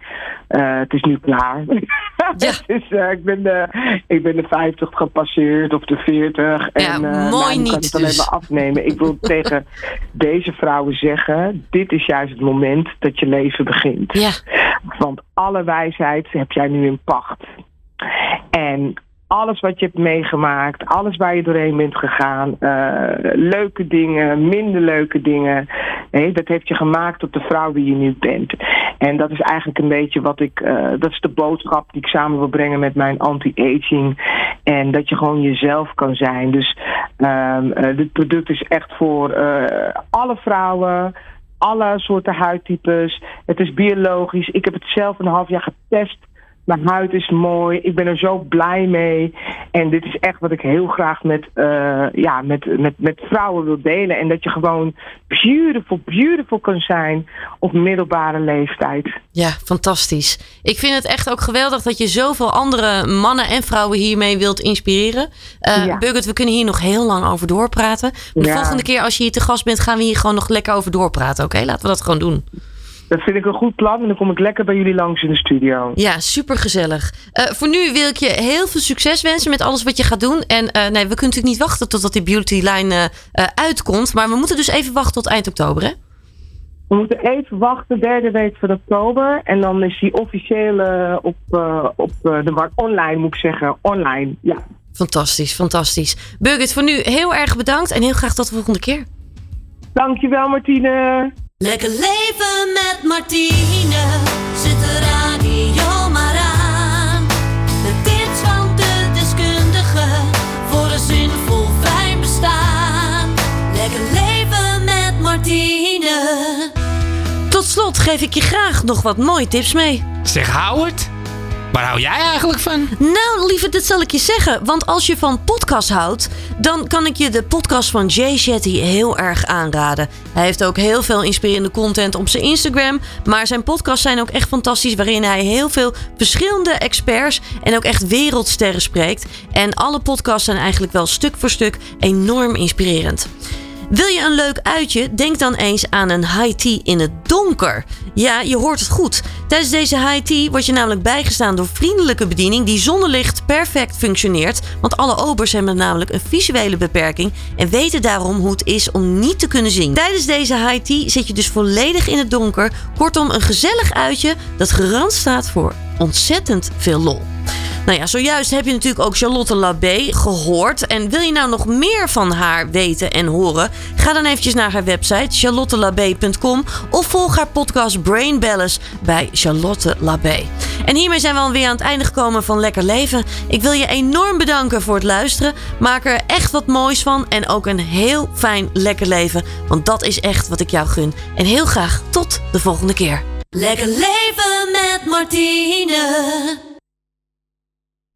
Eh, het is nu klaar. Ja. dus eh, ik, ben de, ik ben de 50 gepasseerd of de 40 en Ja, eh, mooi nou, niet kan ik het alleen dus. maar afnemen. Ik wil tegen deze vrouwen zeggen, dit is juist het moment dat je leven begint. ja, Want alle wijsheid heb jij nu in pacht. En alles wat je hebt meegemaakt, alles waar je doorheen bent gegaan, eh, leuke dingen, minder leuke dingen, nee, dat heeft je gemaakt tot de vrouw die je nu bent. En dat is eigenlijk een beetje wat ik, eh, dat is de boodschap die ik samen wil brengen met mijn anti-aging. En dat je gewoon jezelf kan zijn. Dus ehm, eh, dit product is echt voor alle vrouwen alle soorten huidtypes. Het is biologisch. Ik heb het zelf een half jaar getest. Mijn huid is mooi. Ik ben er zo blij mee. En dit is echt wat ik heel graag met, eh, ja, met, met, met vrouwen wil delen. En dat je gewoon beautiful, beautiful kan zijn op middelbare leeftijd. ja, fantastisch. Ik vind het echt ook geweldig dat je zoveel andere mannen en vrouwen hiermee wilt inspireren. Ja. Birgit, we kunnen hier nog heel lang over doorpraten. Maar de Ja. volgende keer als je hier te gast bent, gaan we hier gewoon nog lekker over doorpraten. Oké, laten we dat gewoon doen. Dat vind ik een goed plan. En dan kom ik lekker bij jullie langs in de studio. Ja, super gezellig. voor nu wil ik je heel veel succes wensen met alles wat je gaat doen. En eh, nee, we kunnen natuurlijk niet wachten totdat die beauty line eh, uitkomt. Maar we moeten dus even wachten tot eind oktober, hè? We moeten even wachten, derde week van oktober. En dan is die officieel eh, op, op de markt online, moet ik zeggen. Online, ja. Fantastisch, fantastisch. Birgit, voor nu heel erg bedankt en heel graag tot de volgende keer. Dankjewel, Martine. Lekker leven met Martine. Zet de radio maar aan. De tips van de deskundige. Voor een zinvol fijn bestaan. Lekker leven met Martine. Tot slot geef ik je graag nog wat mooie tips mee. Zeg Howard? Waar hou jij eigenlijk van? Nou, lieve, dat zal ik je zeggen. Want als je van podcast houdt, dan kan ik je de podcast van Jay Shetty heel erg aanraden. Hij heeft ook heel veel inspirerende content op zijn Instagram. Maar zijn podcasts zijn ook echt fantastisch, waarin hij heel veel verschillende experts en ook echt wereldsterren spreekt. En alle podcasts zijn eigenlijk wel stuk voor stuk enorm inspirerend. Wil je een leuk uitje? Denk dan eens aan een high tea in het donker. Ja, je hoort het goed. Tijdens deze high tea word je namelijk bijgestaan door vriendelijke bediening die zonder licht perfect functioneert. Want alle obers hebben namelijk een visuele beperking en weten daarom hoe het is om niet te kunnen zien. Tijdens deze high tea zit je dus volledig in het donker. Kortom, een gezellig uitje dat garant staat voor ontzettend veel lol. Nou ja, zojuist heb je natuurlijk ook Charlotte Labé gehoord. En wil je nou nog meer van haar weten en horen? Ga dan eventjes naar haar website charlottelabé.com of volg haar podcast Brain Balance bij Charlotte Labé. En hiermee zijn we alweer aan het einde gekomen van Lekker Leven. Ik wil je enorm bedanken voor het luisteren. Maak er echt wat moois van en ook een heel fijn lekker leven. Want dat is echt wat ik jou gun. En heel graag tot de volgende keer. Lekker leven met Martine.